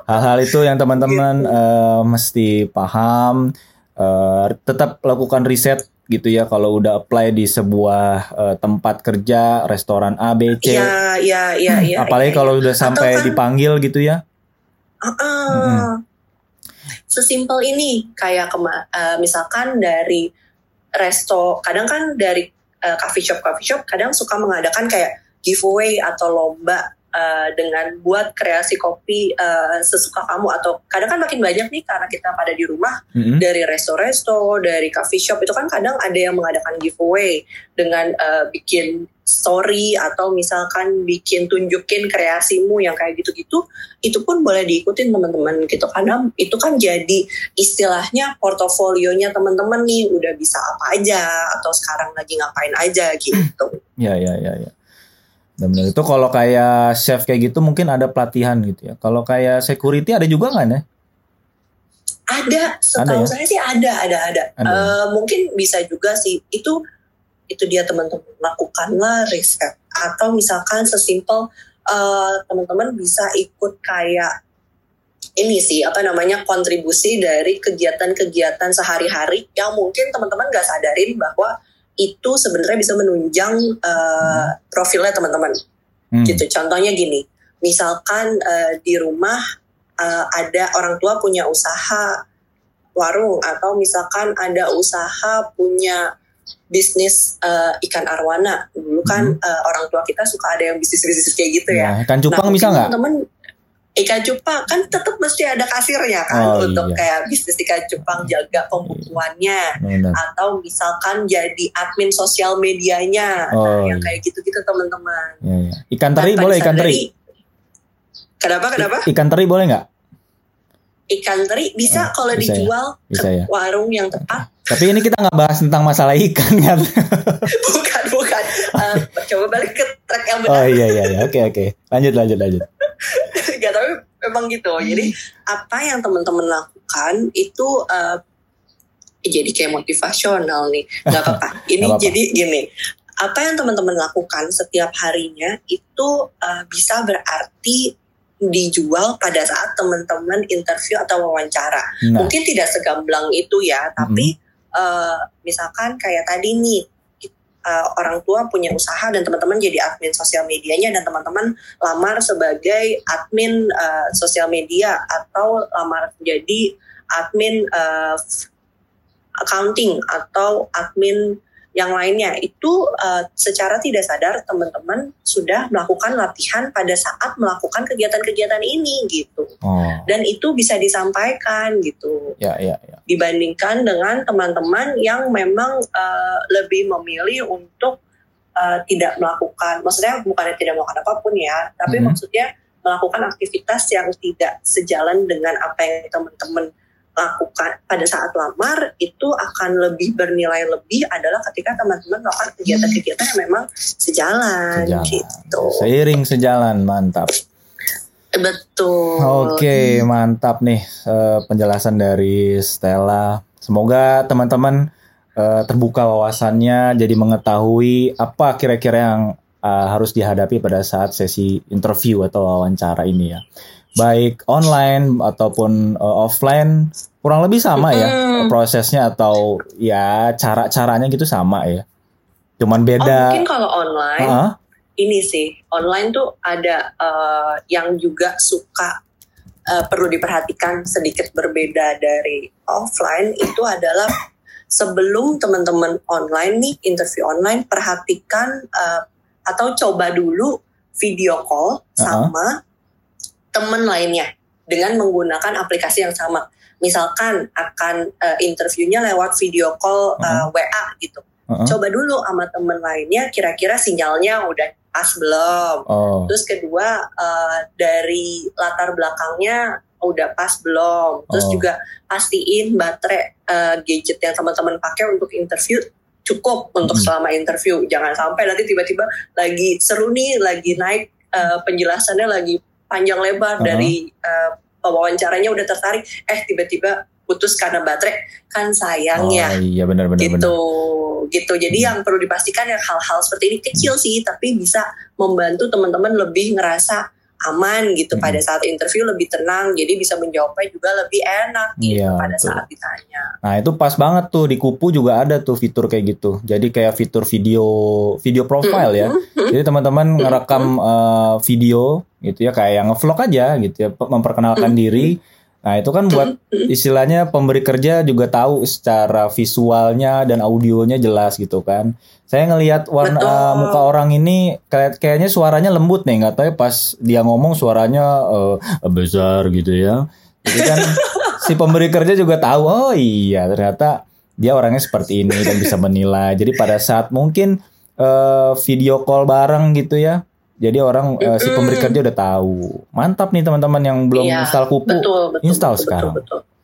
hal-hal itu yang teman-teman eh, mesti paham eh, tetap lakukan riset gitu ya kalau udah apply di sebuah eh, tempat kerja restoran A B C Iya, iya, iya, iya. apalagi iya, kalau iya. udah sampai kan- dipanggil gitu ya Heeh. Mm-mm. Sesimpel ini kayak kema- eh, misalkan dari resto, kadang kan dari eh, coffee shop coffee shop kadang suka mengadakan kayak giveaway atau lomba eh, dengan buat kreasi kopi eh, sesuka kamu atau kadang kan makin banyak nih karena kita pada di rumah Mm-mm. dari resto-resto, dari coffee shop itu kan kadang ada yang mengadakan giveaway dengan eh, bikin story atau misalkan bikin tunjukin kreasimu yang kayak gitu-gitu, itu pun boleh diikutin teman-teman gitu karena itu kan jadi istilahnya portofolionya teman-teman nih udah bisa apa aja atau sekarang lagi ngapain aja gitu. ya ya ya ya Dan benar itu kalau kayak chef kayak gitu mungkin ada pelatihan gitu ya kalau kayak security ada juga nggak ya Ada, setahu ya? saya sih ada, ada, ada. Ada. Eh, mungkin bisa juga sih itu itu dia teman-teman lakukanlah riset atau misalkan sesimpel eh, teman-teman bisa ikut kayak ini sih apa namanya kontribusi dari kegiatan-kegiatan sehari-hari yang mungkin teman-teman gak sadarin bahwa itu sebenarnya bisa menunjang eh, profilnya teman-teman Hmm. gitu. Contohnya gini, misalkan eh, di rumah eh, ada orang tua punya usaha warung atau misalkan ada usaha punya bisnis eh, ikan arwana. Dulu kan eh, orang tua kita suka ada yang bisnis-bisnis kayak gitu ya. Ya, ikan cupang bisa mungkin nggak Teman ikan cupang kan tetap mesti ada kasirnya kan Oh, untuk iya. kayak bisnis ikan cupang jaga pembukuannya Benar. atau misalkan jadi admin sosial medianya Oh, nah, yang iya. kayak gitu-gitu teman-teman Ya, ya. Ikan teri Tanpa boleh ikan teri. Kenapa kenapa? Ikan teri boleh nggak? Ikan teri bisa Hmm, kalau bisa ya, dijual bisa ke ya. warung yang tepat. Tapi ini kita nggak bahas tentang masalah ikan kan? bukan bukan. Eh, coba balik ke track yang Oh benar. iya iya iya. Oke oke. Lanjut lanjut lanjut. Gak tapi memang gitu. Jadi apa yang teman-teman lakukan itu eh, jadi kayak motivasional nih. Gak apa-apa. Ini Nggak apa-apa. jadi gini. apa yang teman-teman lakukan setiap harinya itu uh, bisa berarti dijual pada saat teman-teman interview atau wawancara. Nah, Mungkin tidak segamblang itu ya, tapi uh, misalkan kayak tadi nih uh, orang tua punya usaha dan teman-teman jadi admin sosial medianya dan teman-teman lamar sebagai admin uh, sosial media atau lamar jadi admin uh, accounting atau admin yang lainnya itu uh, secara tidak sadar teman-teman sudah melakukan latihan pada saat melakukan kegiatan-kegiatan ini gitu oh, dan itu bisa disampaikan gitu ya ya ya. dibandingkan dengan teman-teman yang memang uh, lebih memilih untuk uh, tidak melakukan maksudnya bukannya tidak melakukan apa pun ya tapi Mhm. maksudnya melakukan aktivitas yang tidak sejalan dengan apa yang teman-teman lakukan pada saat lamar itu akan lebih bernilai lebih adalah ketika teman-teman melakukan kegiatan-kegiatan yang memang sejalan, Sejalan. gitu Seiring sejalan, mantap. betul Oke, mantap nih eh, penjelasan dari Stella. Semoga teman-teman eh, terbuka wawasannya, jadi mengetahui apa kira-kira yang eh, harus dihadapi pada saat sesi interview atau wawancara ini ya. Baik online ataupun eh, offline, kurang lebih sama ya prosesnya atau ya cara-caranya gitu sama ya. Cuman oh beda. mungkin kalau online Heeh. ini sih online tuh ada eh, yang juga suka eh, perlu diperhatikan sedikit berbeda dari offline itu adalah sebelum teman-teman online nih interview online perhatikan eh, atau coba dulu video call sama teman lainnya dengan menggunakan aplikasi yang sama misalkan akan eh, interviewnya lewat video call eh, WA gitu Heeh. coba dulu sama temen lainnya kira-kira sinyalnya udah pas belum Oh. terus kedua eh, dari latar belakangnya udah pas belum terus Oh. juga pastiin baterai eh, gadget yang teman-teman pakai untuk interview cukup untuk Mm. selama interview jangan sampai nanti tiba-tiba lagi seru nih lagi naik eh, penjelasannya lagi panjang lebar Uh-huh. dari eh, pewawancaranya udah tertarik eh tiba-tiba putus karena baterai kan sayang ya Oh iya benar-benar gitu benar. gitu jadi Hmm. yang perlu dipastikan yang hal-hal seperti ini kecil sih tapi bisa membantu teman-teman lebih ngerasa aman gitu Hmm. pada saat interview lebih tenang jadi bisa menjawabnya juga lebih enak gitu Iya, pada betul. saat ditanya Nah itu pas banget tuh di Kupu juga ada tuh fitur kayak gitu. Jadi kayak fitur video video profile ya. Mhm. Jadi teman-teman ngerekam eh, video gitu ya kayak yang ngevlog aja gitu ya pe- memperkenalkan diri. Nah itu kan buat istilahnya pemberi kerja juga tahu secara visualnya dan audionya jelas gitu kan. Saya ngelihat warna Betul. eh, muka orang ini kayak kayaknya suaranya lembut nih nggak tahu ya pas dia ngomong suaranya eh, besar gitu ya. Jadi kan si pemberi kerja juga tahu oh iya ternyata dia orangnya seperti ini dan bisa menilai. Jadi pada saat mungkin eh, video call bareng gitu ya. Jadi orang eh, si pemberi kerja udah tahu. Mantap nih teman-teman yang belum Iya, install Kupu. betul betul install betul, sekarang. betul, betul.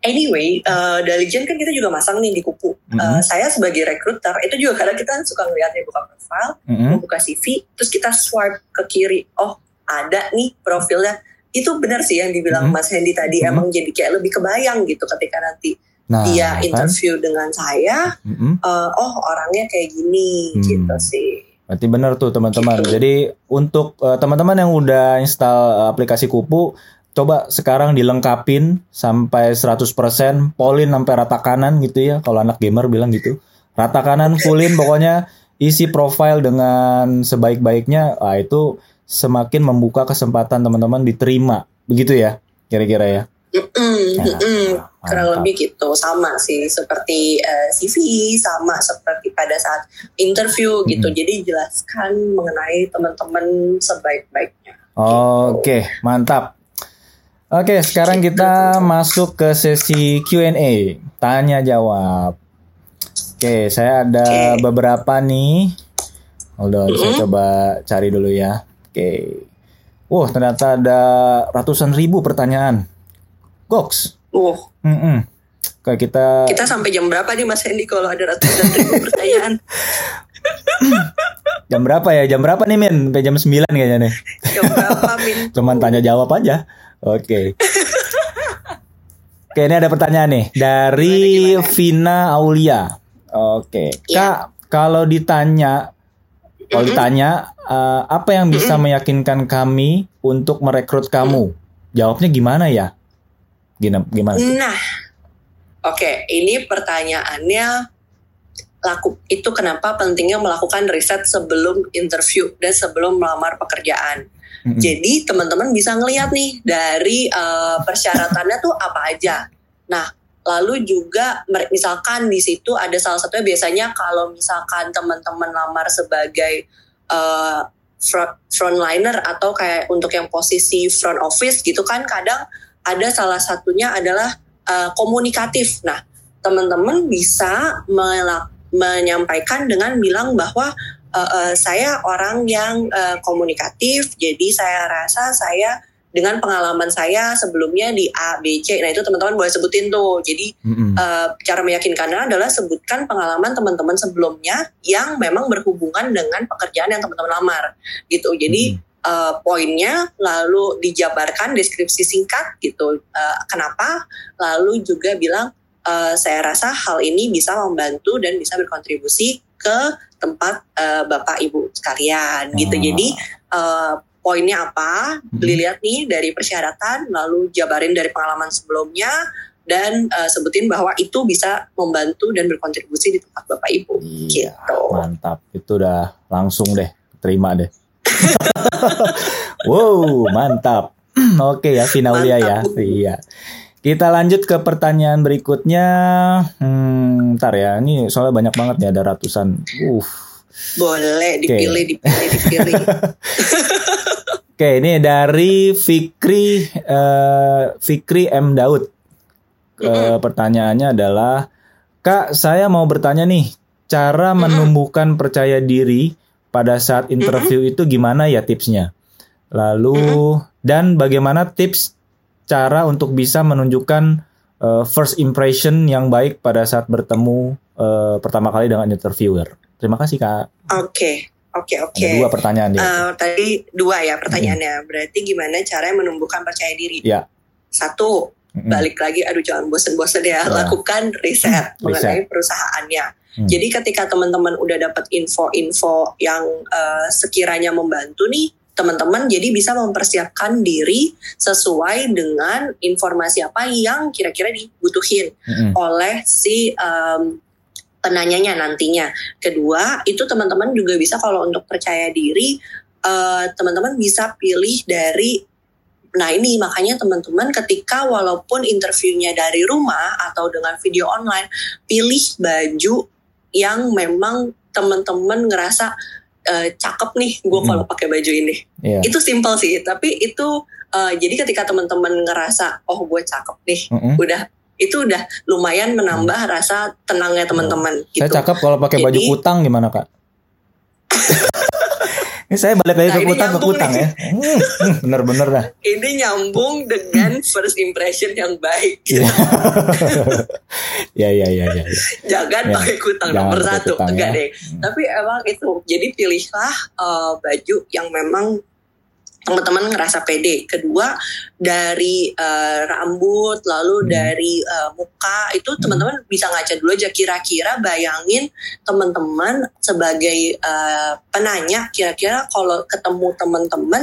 Anyway, eh Daligen kan kita juga masang nih di kupu. Eh, Mhm. saya sebagai recruiter itu juga kadang kita suka ngeliatnya buka profile, Mm-mm. membuka CV, terus kita swipe ke kiri. Oh, ada nih profilnya. Itu benar sih yang dibilang Mhm. Mas Hendy tadi. Mhm. Emang jadi kayak lebih kebayang gitu ketika nanti Nah, dia kan? interview dengan saya. Mm-mm. eh, oh, orangnya kayak gini Hmm. gitu sih. Berarti benar tuh teman-teman. Gitu. Jadi untuk eh, teman-teman yang udah install eh, aplikasi Kupu, coba sekarang dilengkapin sampai 100%, polin sampai rata kanan gitu ya. Kalau anak gamer bilang gitu. Rata kanan fullin pokoknya isi profile dengan sebaik-baiknya. Ah itu semakin membuka kesempatan teman-teman diterima. Begitu ya kira-kira ya. Mm-mm, Ya, mm-mm. kurang mantap. lebih gitu sama sih seperti eh, CV sama seperti pada saat interview gitu Mm-mm. jadi jelaskan mengenai teman-teman sebaik-baiknya Oke, mantap. Oke, sekarang kita masuk ke sesi Q&A, tanya jawab. Oke, saya ada Oke. beberapa nih. Hold on, saya Mm-mm. coba cari dulu ya. Oke. Wah, ternyata ada ratusan ribu pertanyaan. Goks. uh Mm-mm. Oke, kita kita sampai jam berapa nih Mas Hendy kalau ada ratusan ribu pertanyaan jam berapa ya? Jam berapa nih, Min? Sampai jam 9 kayaknya nih. jam berapa Min Cuman tanya jawab aja. Oke. Oke, ini ada pertanyaan nih dari Gimana, gimana? Vina Aulia. Oke, Iya. Kak, kalau ditanya kalau ditanya eh, apa yang bisa meyakinkan kami untuk merekrut kamu? Jawabnya gimana ya? Gina- Gimana? Nah, oke, ini pertanyaannya laku itu kenapa pentingnya melakukan riset sebelum interview dan sebelum melamar pekerjaan. Mm-mm. Jadi teman-teman bisa ngelihat nih dari eh, persyaratannya tuh apa aja. Nah, lalu juga misalkan di situ ada salah satunya biasanya kalau misalkan teman-teman lamar sebagai front frontliner atau kayak untuk yang posisi front office gitu kan kadang ada salah satunya adalah eh, komunikatif. Nah, teman-teman bisa melak- menyampaikan dengan bilang bahwa eh, eh, saya orang yang eh, komunikatif, jadi saya rasa saya dengan pengalaman saya sebelumnya di A, B, C, nah itu teman-teman boleh sebutin tuh. Jadi Mm-mm. eh, cara meyakinkannya adalah sebutkan pengalaman teman-teman sebelumnya yang memang berhubungan dengan pekerjaan yang teman-teman lamar, gitu. Jadi eh, poinnya lalu dijabarkan deskripsi singkat gitu. Eh, kenapa? Lalu juga bilang eh, saya rasa hal ini bisa membantu dan bisa berkontribusi ke tempat eh, bapak ibu sekalian gitu. Ah. Jadi eh, poinnya apa? Mhm. Dilihat nih dari persyaratan, lalu jabarin dari pengalaman sebelumnya dan eh, sebutin bahwa itu bisa membantu dan berkontribusi di tempat bapak ibu. Iya, Gitu. mantap. Itu udah langsung deh, terima deh. Wow, mantap. Oke ya, Finaulia ya. Iya. Kita lanjut ke pertanyaan berikutnya. Hmm, ntar ya, ini soalnya banyak banget nih, ada ratusan. Uh. Boleh dipilih, dipilih, dipilih. Oke, ini dari Fikri eh, Fikri M Daud. Eh, pertanyaannya adalah, Kak, saya mau bertanya nih, cara menumbuhkan percaya diri pada saat interview itu gimana ya tipsnya? Lalu dan bagaimana tips cara untuk bisa menunjukkan eh, first impression yang baik pada saat bertemu eh, pertama kali dengan interviewer? Terima kasih kak. Oke, oke, oke. Ada dua pertanyaan dia. Eh, tadi dua ya pertanyaannya. Berarti gimana caranya menumbuhkan percaya diri? Ya. Satu, Mm-mm. balik lagi, aduh jangan bosen-bosen ya. Ya. Lakukan riset mengenai perusahaannya. Hmm. Jadi ketika teman-teman udah dapat info-info yang eh, sekiranya membantu nih, teman-teman jadi bisa mempersiapkan diri sesuai dengan informasi apa yang kira-kira dibutuhin Mm-mm. oleh si em, penanyanya nantinya. Kedua, itu teman-teman juga bisa kalau untuk percaya diri, eh, teman-teman bisa pilih dari Nah ini makanya teman-teman ketika walaupun interviewnya dari rumah atau dengan video online, pilih baju yang memang teman-teman ngerasa eh, cakep nih gue Mm. kalau pakai baju ini. Iya. Itu simple sih, tapi itu eh, jadi ketika teman-teman ngerasa oh gue cakep nih, Mm-mm. udah itu udah lumayan menambah rasa tenangnya teman-teman Hmm. Saya gitu. cakep kalau pakai baju kutang gimana kak? Ini saya balik lagi Nah, ke kutang ke kutang ya. Hmm, hmm, Bener-bener dah. Ini nyambung dengan first impression yang baik. Iya. Ya ya ya ya. Jangan Ya, pakai kutang jangan nomor pakai satu, kutang, enggak ya. deh. Tapi emang itu. Jadi pilihlah eh, baju yang memang teman-teman ngerasa pede. Kedua dari eh, rambut, lalu Hmm. dari eh, muka itu teman-teman bisa ngaca dulu aja kira-kira bayangin teman-teman sebagai eh, penanya kira-kira kalau ketemu teman-teman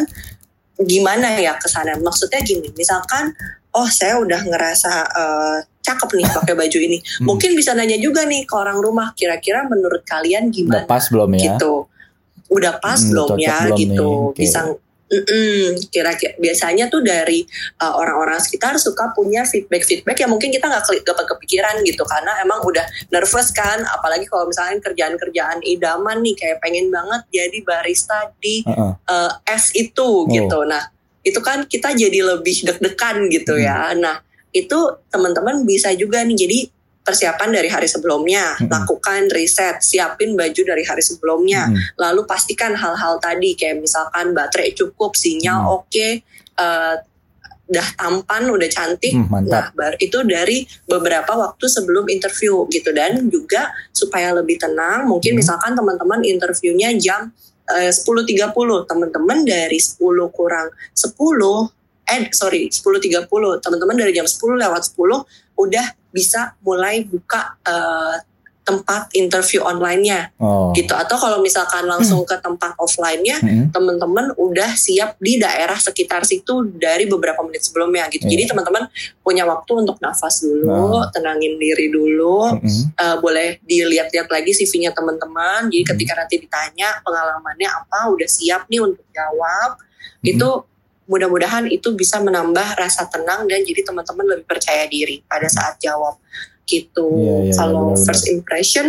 gimana ya ke sana? Maksudnya gini, misalkan oh saya udah ngerasa eh, cakep nih pakai baju ini. Hmm. Mungkin bisa nanya juga nih ke orang rumah kira-kira menurut kalian Udah gimana pas belum ya? gitu. Udah pas Hmm, belum ya belum gitu. nih, oke. Bisa Mm-mm, kira-kira biasanya tuh dari uh, orang-orang sekitar suka punya feedback-feedback yang mungkin kita nggak nggak kepikiran gitu karena emang udah nervous kan apalagi kalau misalnya kerjaan-kerjaan idaman nih kayak pengen banget jadi barista di Heeh. uh, es itu gitu. Nah, itu kan kita jadi lebih deg-degan gitu ya. Nah, itu teman-teman bisa juga nih jadi persiapan dari hari sebelumnya, Mm-mm. lakukan riset, siapin baju dari hari sebelumnya, Mm-mm. lalu pastikan hal-hal tadi kayak misalkan baterai cukup, sinyal Hmm. oke, eh, udah tampan, udah cantik. Hmm, mantap. Nah, bar itu dari beberapa waktu sebelum interview gitu dan juga supaya lebih tenang, mungkin Hmm. misalkan teman-teman interviewnya jam eh, 10.30, teman-teman dari 10 kurang 10 eh sorry 10.30 teman-teman dari jam 10 lewat 10 udah bisa mulai buka eh, tempat interview online-nya Oh. gitu atau kalau misalkan langsung ke tempat offline-nya Mm-mm. teman-teman udah siap di daerah sekitar situ dari beberapa menit sebelumnya gitu. Iya. Jadi teman-teman punya waktu untuk nafas dulu, Nah. tenangin diri dulu. Mm-mm. Eh, boleh dilihat-lihat lagi CV-nya teman-teman. Jadi Hmm. ketika nanti ditanya pengalamannya apa, udah siap nih untuk jawab. Itu mudah-mudahan itu bisa menambah rasa tenang dan jadi teman-teman lebih percaya diri pada saat jawab gitu. Iya, iya, Kalau benar-benar. first impression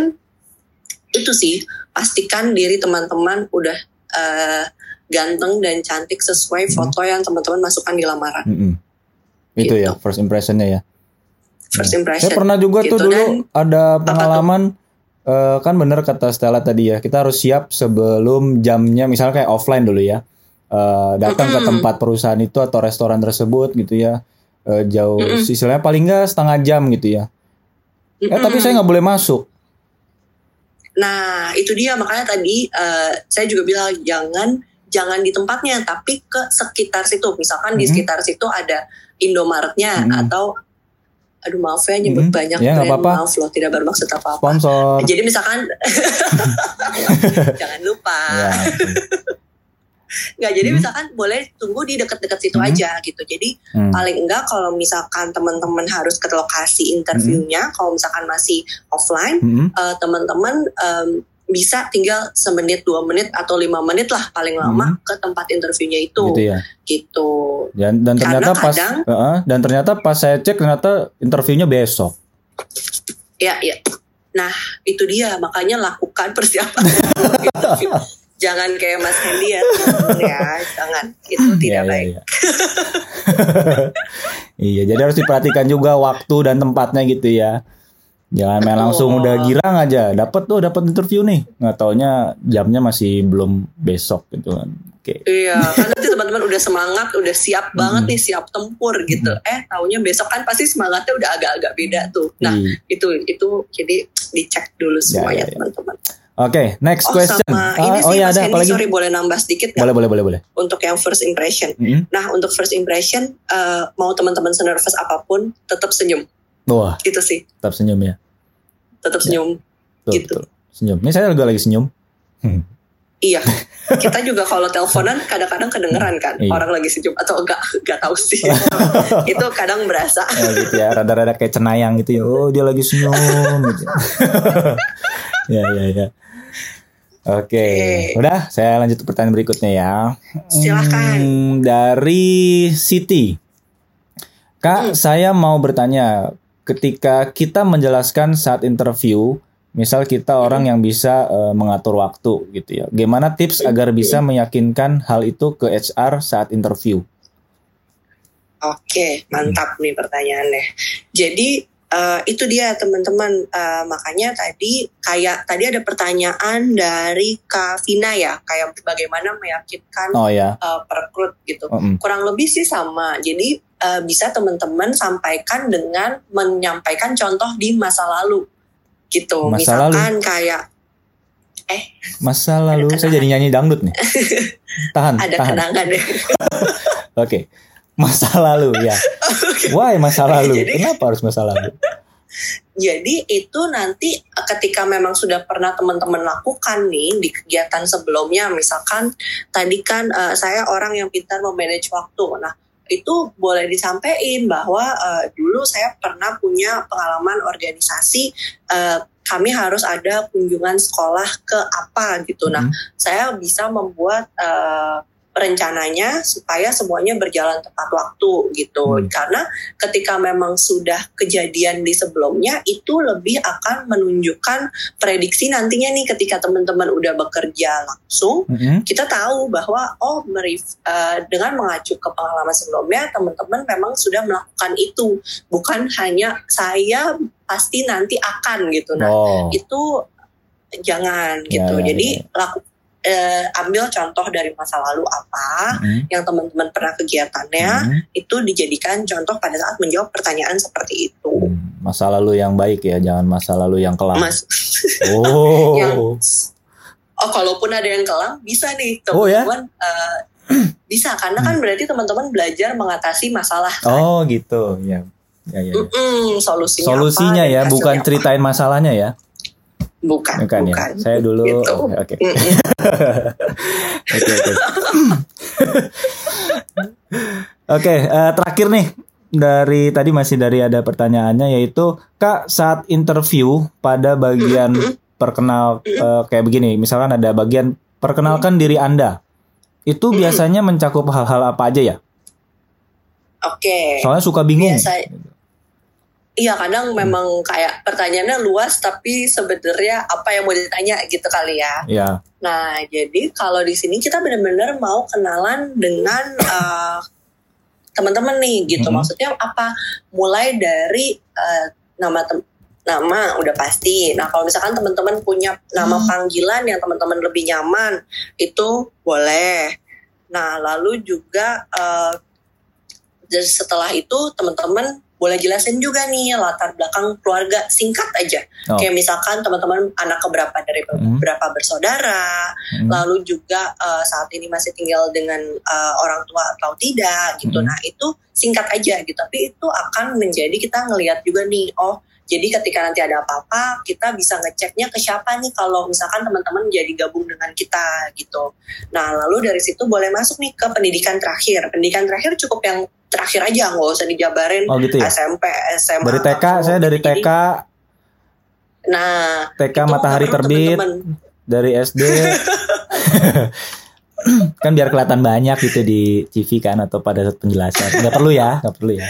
itu sih pastikan diri teman-teman udah eh, ganteng dan cantik sesuai Hmm. foto yang teman-teman masukkan di lamaran. Mm-mm. Itu Gitu. ya first impressionnya ya. First Saya impression. pernah juga tuh Gitu, dulu dan- ada pengalaman eh, kan bener kata Stella tadi ya kita harus siap sebelum jamnya misalnya kayak offline dulu ya Eh, datang ke tempat perusahaan itu atau restoran tersebut gitu ya Eh, jauh Mm-mm. istilahnya paling nggak setengah jam gitu ya eh tapi saya nggak boleh masuk Nah, itu dia makanya tadi eh, saya juga bilang jangan jangan di tempatnya tapi ke sekitar situ. Misalkan di Mhm. sekitar situ ada Indomaretnya Mhm. atau aduh maaf ya nyebut Mhm. banyak Ya, brand apa-apa. maaf loh tidak bermaksud apa-apa. sponsor Jadi misalkan jangan lupa. ya Nggak, jadi Mhm. misalkan boleh tunggu di dekat-dekat situ Mhm. aja gitu. Jadi Hmm. paling enggak kalau misalkan teman-teman harus ke lokasi interviewnya, kalau misalkan masih offline, Mm-mm. eh, teman-teman em, bisa tinggal semenit dua menit atau lima menit lah paling lama ke tempat interviewnya itu gitu ya gitu dan dan ternyata Karena pas kadang- Heeh, dan ternyata pas saya cek ternyata interviewnya besok ya ya nah itu dia makanya lakukan persiapan interview. Jangan kayak Mas Hendy ya ya jangan itu tidak Iya, baik iya, iya. iya, jadi harus diperhatikan juga waktu dan tempatnya gitu ya. Jangan main langsung udah girang aja. Dapat tuh, dapat interview nih. Nggak taunya jamnya masih belum besok gitu kan. Oke. Iya, kan nanti teman-teman udah semangat, udah siap banget nih, siap tempur gitu. Eh, taunya besok kan pasti semangatnya udah agak-agak beda tuh. Nah, Iya. itu itu jadi dicek dulu semuanya ya, ya. teman-teman. Oke, next Oh question. sama Ah, ini oh sih ya Mas ada apalagi? sorry boleh nambah sedikit nggak Boleh, boleh, boleh, boleh. untuk yang first impression. Mm-mm. Nah untuk first impression eh, mau teman-teman senervous apa pun tetap senyum Wah, itu sih tetap senyum ya. tetap senyum. Betul, Gitu. betul. Senyum. Ini saya juga lagi senyum. Hmm. Iya kita juga kalau teleponan kadang-kadang kedengeran kan Iya. orang lagi senyum atau enggak enggak tahu sih itu kadang berasa. Ya, gitu ya, rada-rada kayak cenayang gitu ya. Oh, dia lagi senyum gitu. ya, ya, ya. Oke, Oke. udah saya lanjut ke pertanyaan berikutnya ya. Silahkan. Hmm, dari Siti. Kak, Hmm. saya mau bertanya, ketika kita menjelaskan saat interview, misal kita Hmm. orang yang bisa eh, mengatur waktu gitu ya. Gimana tips agar bisa meyakinkan hal itu ke HR saat interview? Oke mantap nih pertanyaannya. Jadi eh, itu dia teman-teman Eh, makanya tadi kayak tadi ada pertanyaan dari Kak Vina ya kayak bagaimana meyakinkan Oh ya. eh, perekrut gitu. Mm-mm. kurang lebih sih sama. Jadi eh, bisa teman-teman sampaikan dengan menyampaikan contoh di masa lalu gitu. Masa Misalkan kayak Masa lalu saya jadi nyanyi dangdut nih. Tahan, ada tahan. kenangan deh. Oke. Masa lalu ya. Why masa lalu? Jadi- Kenapa harus masa lalu? Jadi itu nanti eh, ketika memang sudah pernah teman-teman lakukan nih di kegiatan sebelumnya, misalkan tadi kan eh, saya orang yang pintar memanage waktu. Nah itu boleh disampaikan bahwa eh, dulu saya pernah punya pengalaman organisasi. eh, kami harus ada kunjungan sekolah ke apa gitu. Nah Hmm. saya bisa membuat eh, rencananya supaya semuanya berjalan tepat waktu gitu. Hmm. Karena ketika memang sudah kejadian di sebelumnya itu lebih akan menunjukkan prediksi nantinya nih ketika teman-teman udah bekerja langsung Mm-mm. kita tahu bahwa oh merif- eh, dengan mengacu ke pengalaman sebelumnya teman-teman memang sudah melakukan itu bukan hanya saya pasti nanti akan gitu nah Oh. itu jangan Ya, gitu ya, jadi ya. laku eh, ambil contoh dari masa lalu apa Mm-mm. yang teman-teman pernah kegiatannya Mm-mm. itu dijadikan contoh pada saat menjawab pertanyaan seperti itu Hmm, Masa lalu yang baik ya, jangan masa lalu yang kelam. mas Oh. yang oh kalaupun ada yang kelam bisa nih Oh, ya? teman-teman eh, bisa karena kan berarti teman-teman belajar mengatasi masalah kan Oh gitu, ya. Ya, ya. Mm-mm, solusinya Solusinya apa, ya, bukan hasilnya ceritain masalahnya ya. Bukan, Bukan, bukan. ya. Saya dulu Gitu. oke. Oke, oke. Oke, Oke, eh, terakhir nih dari tadi masih dari ada pertanyaannya yaitu Kak saat interview pada bagian perkenal eh, kayak begini, misalkan ada bagian perkenalkan diri Anda. Itu biasanya mencakup hal-hal apa aja ya? Oke. Soalnya suka bingung. Biasa- Iya kadang memang kayak pertanyaannya luas tapi sebenarnya apa yang mau ditanya gitu kali ya. Ya. Nah jadi kalau di sini kita benar-benar mau kenalan dengan eh, teman-teman nih gitu. Mhm. Maksudnya apa? Mulai dari eh, nama tem- nama udah pasti. Nah kalau misalkan teman-teman punya nama panggilan yang teman-teman lebih nyaman itu boleh. Nah lalu juga dari setelah itu teman-teman boleh jelasin juga nih latar belakang keluarga singkat aja. Oh. Kayak misalkan teman-teman anak keberapa dari Hmm. berapa bersaudara, Hmm. lalu juga eh, saat ini masih tinggal dengan eh, orang tua atau tidak gitu. Hmm. Nah itu singkat aja gitu. Tapi itu akan menjadi kita ngelihat juga nih, oh jadi ketika nanti ada apa-apa kita bisa ngeceknya ke siapa nih kalau misalkan teman-teman jadi gabung dengan kita gitu. Nah lalu dari situ boleh masuk nih ke pendidikan terakhir. Pendidikan terakhir cukup yang terakhir aja nggak usah dijabarin Oh gitu ya. SMP, SMA. Dari TK, saya dari Jadi, TK, Nah TK matahari perlu terbit, teman-teman. dari SD. kan biar kelihatan banyak gitu di TV kan atau pada saat penjelasan. Nggak perlu ya, nggak perlu ya.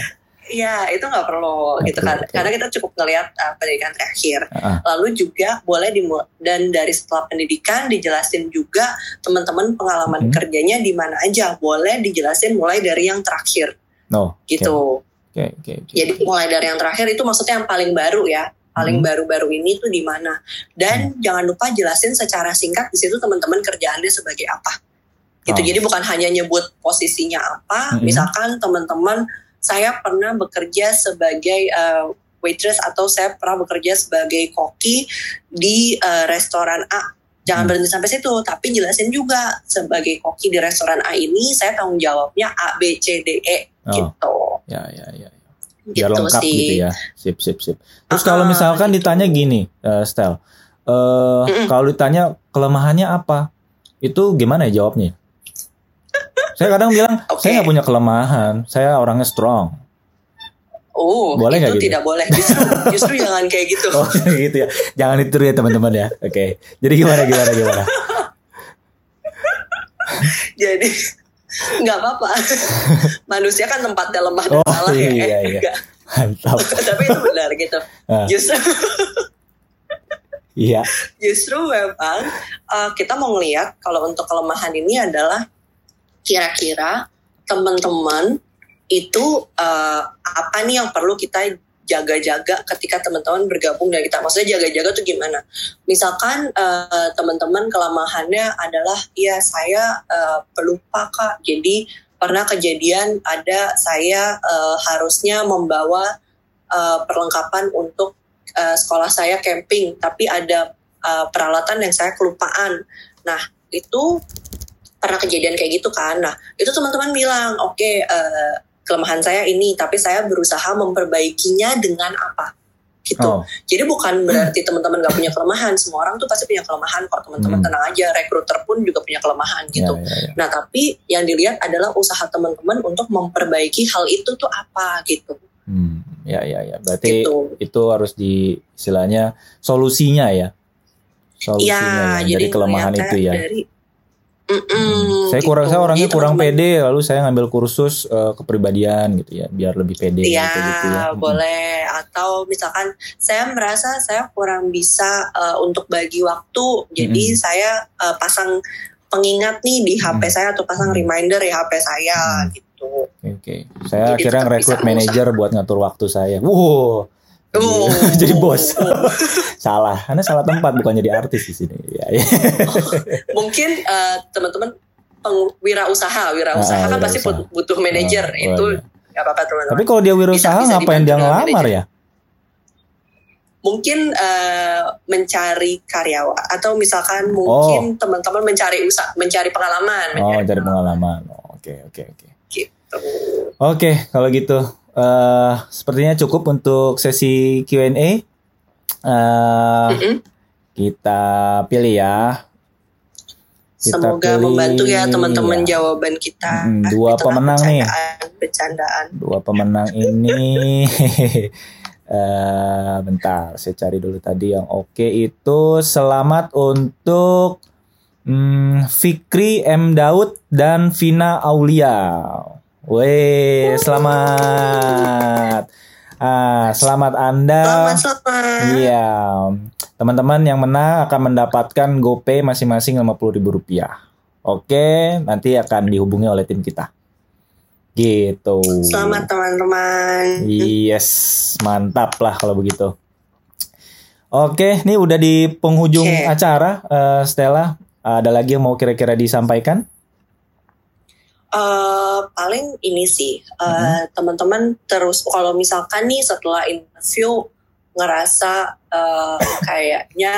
Iya, itu nggak perlu Nggak gitu kan. oke. Karena kita cukup ngelihat uh, pendidikan terakhir. Heeh. Lalu juga boleh dimulai dan dari setelah pendidikan dijelasin juga teman-teman pengalaman Mhm. kerjanya di mana aja. Boleh dijelasin mulai dari yang terakhir No. gitu. Oke, oke, oke. Jadi mulai dari yang terakhir itu maksudnya yang paling baru ya. Paling Mhm. baru-baru ini tuh di mana. Dan jangan lupa jelasin secara singkat di situ teman-teman kerjaannya sebagai apa. Gitu. Oh. Jadi bukan hanya nyebut posisinya apa. Mhm. Misalkan teman-teman saya pernah bekerja sebagai eh, waitress atau saya pernah bekerja sebagai koki di eh, restoran A. Jangan Hmm. berhenti sampai situ, tapi jelasin juga sebagai koki di restoran A ini saya tanggung jawabnya A B C D E Oh, gitu. ya, ya, ya. Biar Gitu lengkap sih. gitu ya. Sip, sip, sip. Terus Ah, kalau misalkan gitu. ditanya gini, eh Stel, eh Mm-mm. kalau ditanya kelemahannya apa, itu gimana ya jawabnya? Saya kadang bilang, Oke. saya nggak punya kelemahan, saya orangnya strong. Oh, Boleh itu gitu? tidak boleh. Justru, justru jangan kayak gitu. Oh gitu ya. Jangan ditiru ya teman-teman ya. Oke. Jadi gimana gimana gimana? Jadi nggak apa-apa. Manusia kan tempatnya lemah dan Oh, salah ya. iya, Eh, iya. enggak. Mantap. Tapi itu benar gitu. Ah. Justru Iya. justru memang uh, kita mau ngelihat kalau untuk kelemahan ini adalah kira-kira teman-teman itu uh, apa nih yang perlu kita jaga-jaga ketika teman-teman bergabung dengan kita. Maksudnya jaga-jaga tuh gimana? Misalkan uh, teman-teman kelemahannya adalah ya saya uh, pelupa kak. Jadi pernah kejadian ada saya uh, harusnya membawa uh, perlengkapan untuk uh, sekolah saya camping, tapi ada uh, peralatan yang saya kelupaan. Nah itu pernah kejadian kayak gitu kan. Nah itu teman-teman bilang, oke uh, kelemahan saya ini, tapi saya berusaha memperbaikinya dengan apa? Gitu. Oh. Jadi bukan berarti teman-teman nggak punya kelemahan. Semua orang tuh pasti punya kelemahan. Kok teman-teman Hmm. tenang aja, rekruter pun juga punya kelemahan gitu. Ya, ya, ya. Nah, tapi yang dilihat adalah usaha teman-teman untuk memperbaiki hal itu tuh apa gitu. Hmm. Ya ya ya. Berarti Gitu. itu harus di istilahnya solusinya ya. Solusinya ya, jadi dari kelemahan itu ya. Dari. Mm-mm, Saya kurang gitu. saya orangnya Jadi kurang pede lalu saya ngambil kursus eh, kepribadian gitu ya biar lebih pede Iya, gitu, gitu ya. Boleh. Atau misalkan saya merasa saya kurang bisa eh, untuk bagi waktu, jadi Mm-mm. saya eh, pasang pengingat nih di HP Mm. saya atau pasang reminder di HP saya Mm. gitu. Oke, oke. Saya Jadi akhirnya ngerekrut bisa manajer buat ngatur waktu saya. Wow. Oh. jadi bos. salah. Anda salah tempat bukan jadi artis di sini. Ya, ya. Mungkin eh, teman-teman wirausaha, wirausaha Ah, kan pasti butuh manajer. Oh, itu oh, nggak apa-apa teman-teman. Tapi kalau dia wirausaha Bisa- ngapain dia ngelamar ya? mungkin eh, mencari karyawan atau misalkan mungkin teman-teman mencari usaha mencari pengalaman Oh, mencari cari pengalaman. Oh, Oke, oke, oke. gitu Oke, kalau gitu eh sepertinya cukup untuk sesi Q&A. Eh Mm-mm. kita pilih ya. Kita Semoga pilih, membantu ya teman-teman ya. jawaban kita. Hmm, dua tengah pemenang nih. bercandaan-. Dua pemenang ini eh bentar, saya cari dulu tadi yang oke itu selamat untuk hmm, Fikri M Daud dan Vina Aulia. Weh, selamat. Ah, selamat Anda. Selamat selamat. Iya, teman-teman yang menang akan mendapatkan GoPay masing-masing Rp50.000. Oke, nanti akan dihubungi oleh tim kita. Gitu. Selamat teman-teman. Yes, mantap lah kalau begitu. Oke, ini udah di penghujung Oke. acara, eh, Stella. Ada lagi yang mau kira-kira disampaikan? Eh, paling ini sih eh, Mm-hmm. teman-teman terus kalau misalkan nih setelah interview ngerasa eh, kayaknya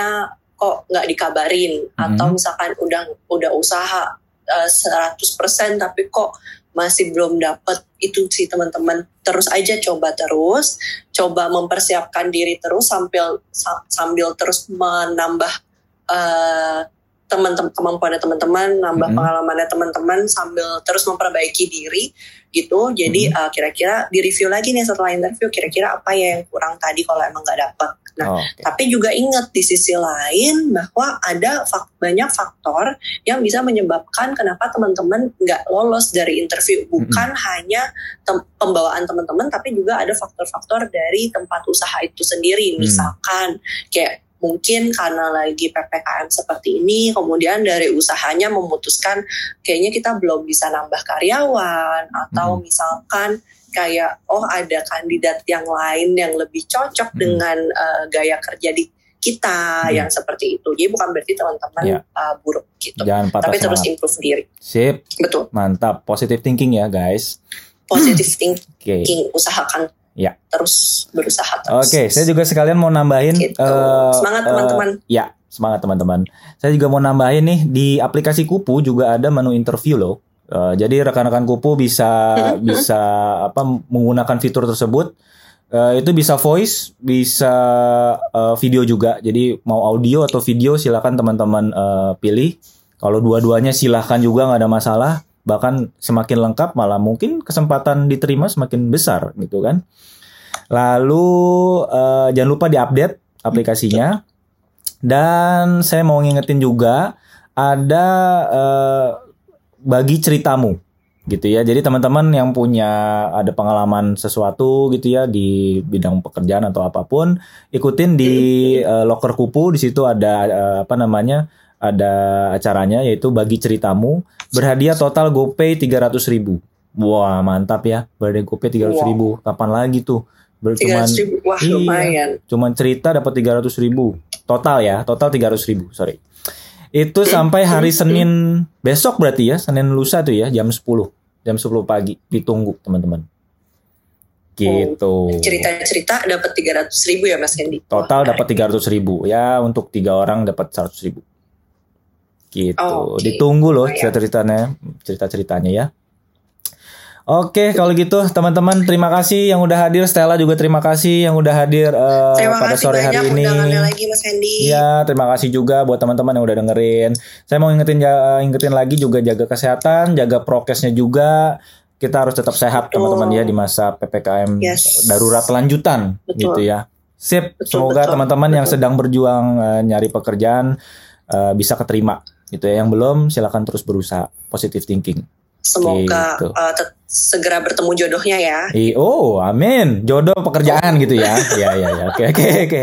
kok nggak dikabarin atau Mhm. misalkan udah udah usaha eh, 100% tapi kok masih belum dapet itu sih teman-teman terus aja coba terus coba mempersiapkan diri terus sambil sa- sambil terus menambah eh, teman-teman kemampuannya teman-teman nambah Mhm. pengalamannya teman-teman sambil terus memperbaiki diri gitu jadi Mhm. eh, kira-kira di review lagi nih setelah interview kira-kira apa ya yang kurang tadi kalau emang nggak dapet nah Oke. tapi juga ingat di sisi lain bahwa ada fak- banyak faktor yang bisa menyebabkan kenapa teman-teman nggak lolos dari interview. Bukan hanya tem- pembawaan teman-teman, tapi juga ada faktor-faktor dari tempat usaha itu sendiri. Hmm. Misalkan kayak mungkin karena lagi PPKM seperti ini, kemudian dari usahanya memutuskan kayaknya kita belum bisa nambah karyawan atau Hmm. misalkan kayak oh ada kandidat yang lain yang lebih cocok Hmm. dengan uh, gaya kerja di kita Hmm. yang seperti itu. Jadi bukan berarti teman-teman Ya. uh, buruk gitu. Jangan patah Tapi terus improve diri. Sip, Betul. mantap. Positive thinking ya, guys. Positive thinking, usahakan Ya. terus berusaha terus. Oke, saya juga sekalian mau nambahin. Gitu. eh, Semangat, eh, teman-teman. ya, semangat teman-teman. Saya juga mau nambahin nih di aplikasi Kupu juga ada menu interview loh. Eh, jadi rekan-rekan Kupu bisa bisa apa menggunakan fitur tersebut. Eh, itu bisa voice, bisa eh, video juga. Jadi mau audio atau video silakan teman-teman eh, pilih. Kalau dua-duanya silahkan juga nggak ada masalah. Bahkan semakin lengkap malah mungkin kesempatan diterima semakin besar gitu kan. Lalu eh, jangan lupa diupdate aplikasinya. Dan saya mau ngingetin juga ada eh, bagi ceritamu gitu ya. Jadi teman-teman yang punya ada pengalaman sesuatu gitu ya di bidang pekerjaan atau apa pun, ikutin di eh, loker kupu di situ ada eh, apa namanya? ada acaranya yaitu bagi ceritamu berhadiah total GoPay 300.000 ribu. Wah mantap ya berhadiah GoPay 300.000 ribu. Kapan lagi tuh? Ber- cuman- ribu, wah Iya. lumayan. cuman cerita dapat 300 ribu total ya total 300 ribu sorry itu sampai hari Senin besok berarti ya Senin lusa tuh ya jam 10 jam 10 pagi ditunggu teman-teman gitu Cerita-cerita dapat tiga ratus ribu ya Mas Kendi. total dapat 300 ribu ya untuk tiga orang dapat 100 ribu gitu Oh, oke. ditunggu loh Lumayan. cerita ceritanya cerita ceritanya ya Oke, kalau gitu teman-teman terima kasih yang udah hadir. Stella juga terima kasih yang udah hadir Terima pada sore hari ini. lagi Mas. Iya, terima kasih juga buat teman-teman yang udah dengerin. Saya mau ingetin ja- ingetin lagi juga jaga kesehatan, jaga prokesnya juga. Kita harus tetap sehat teman-teman ya di masa PPKM Yes. darurat lanjutan Betul. gitu ya. Sip, Betul, semoga teman-teman yang sedang berjuang eh, nyari pekerjaan eh, bisa keterima gitu ya. Yang belum silakan terus berusaha. Positive thinking. Semoga Gitu. uh, segera bertemu jodohnya ya. I- oh, amin. Jodoh pekerjaan gitu ya. Ya, ya, ya. Oke, oke, oke.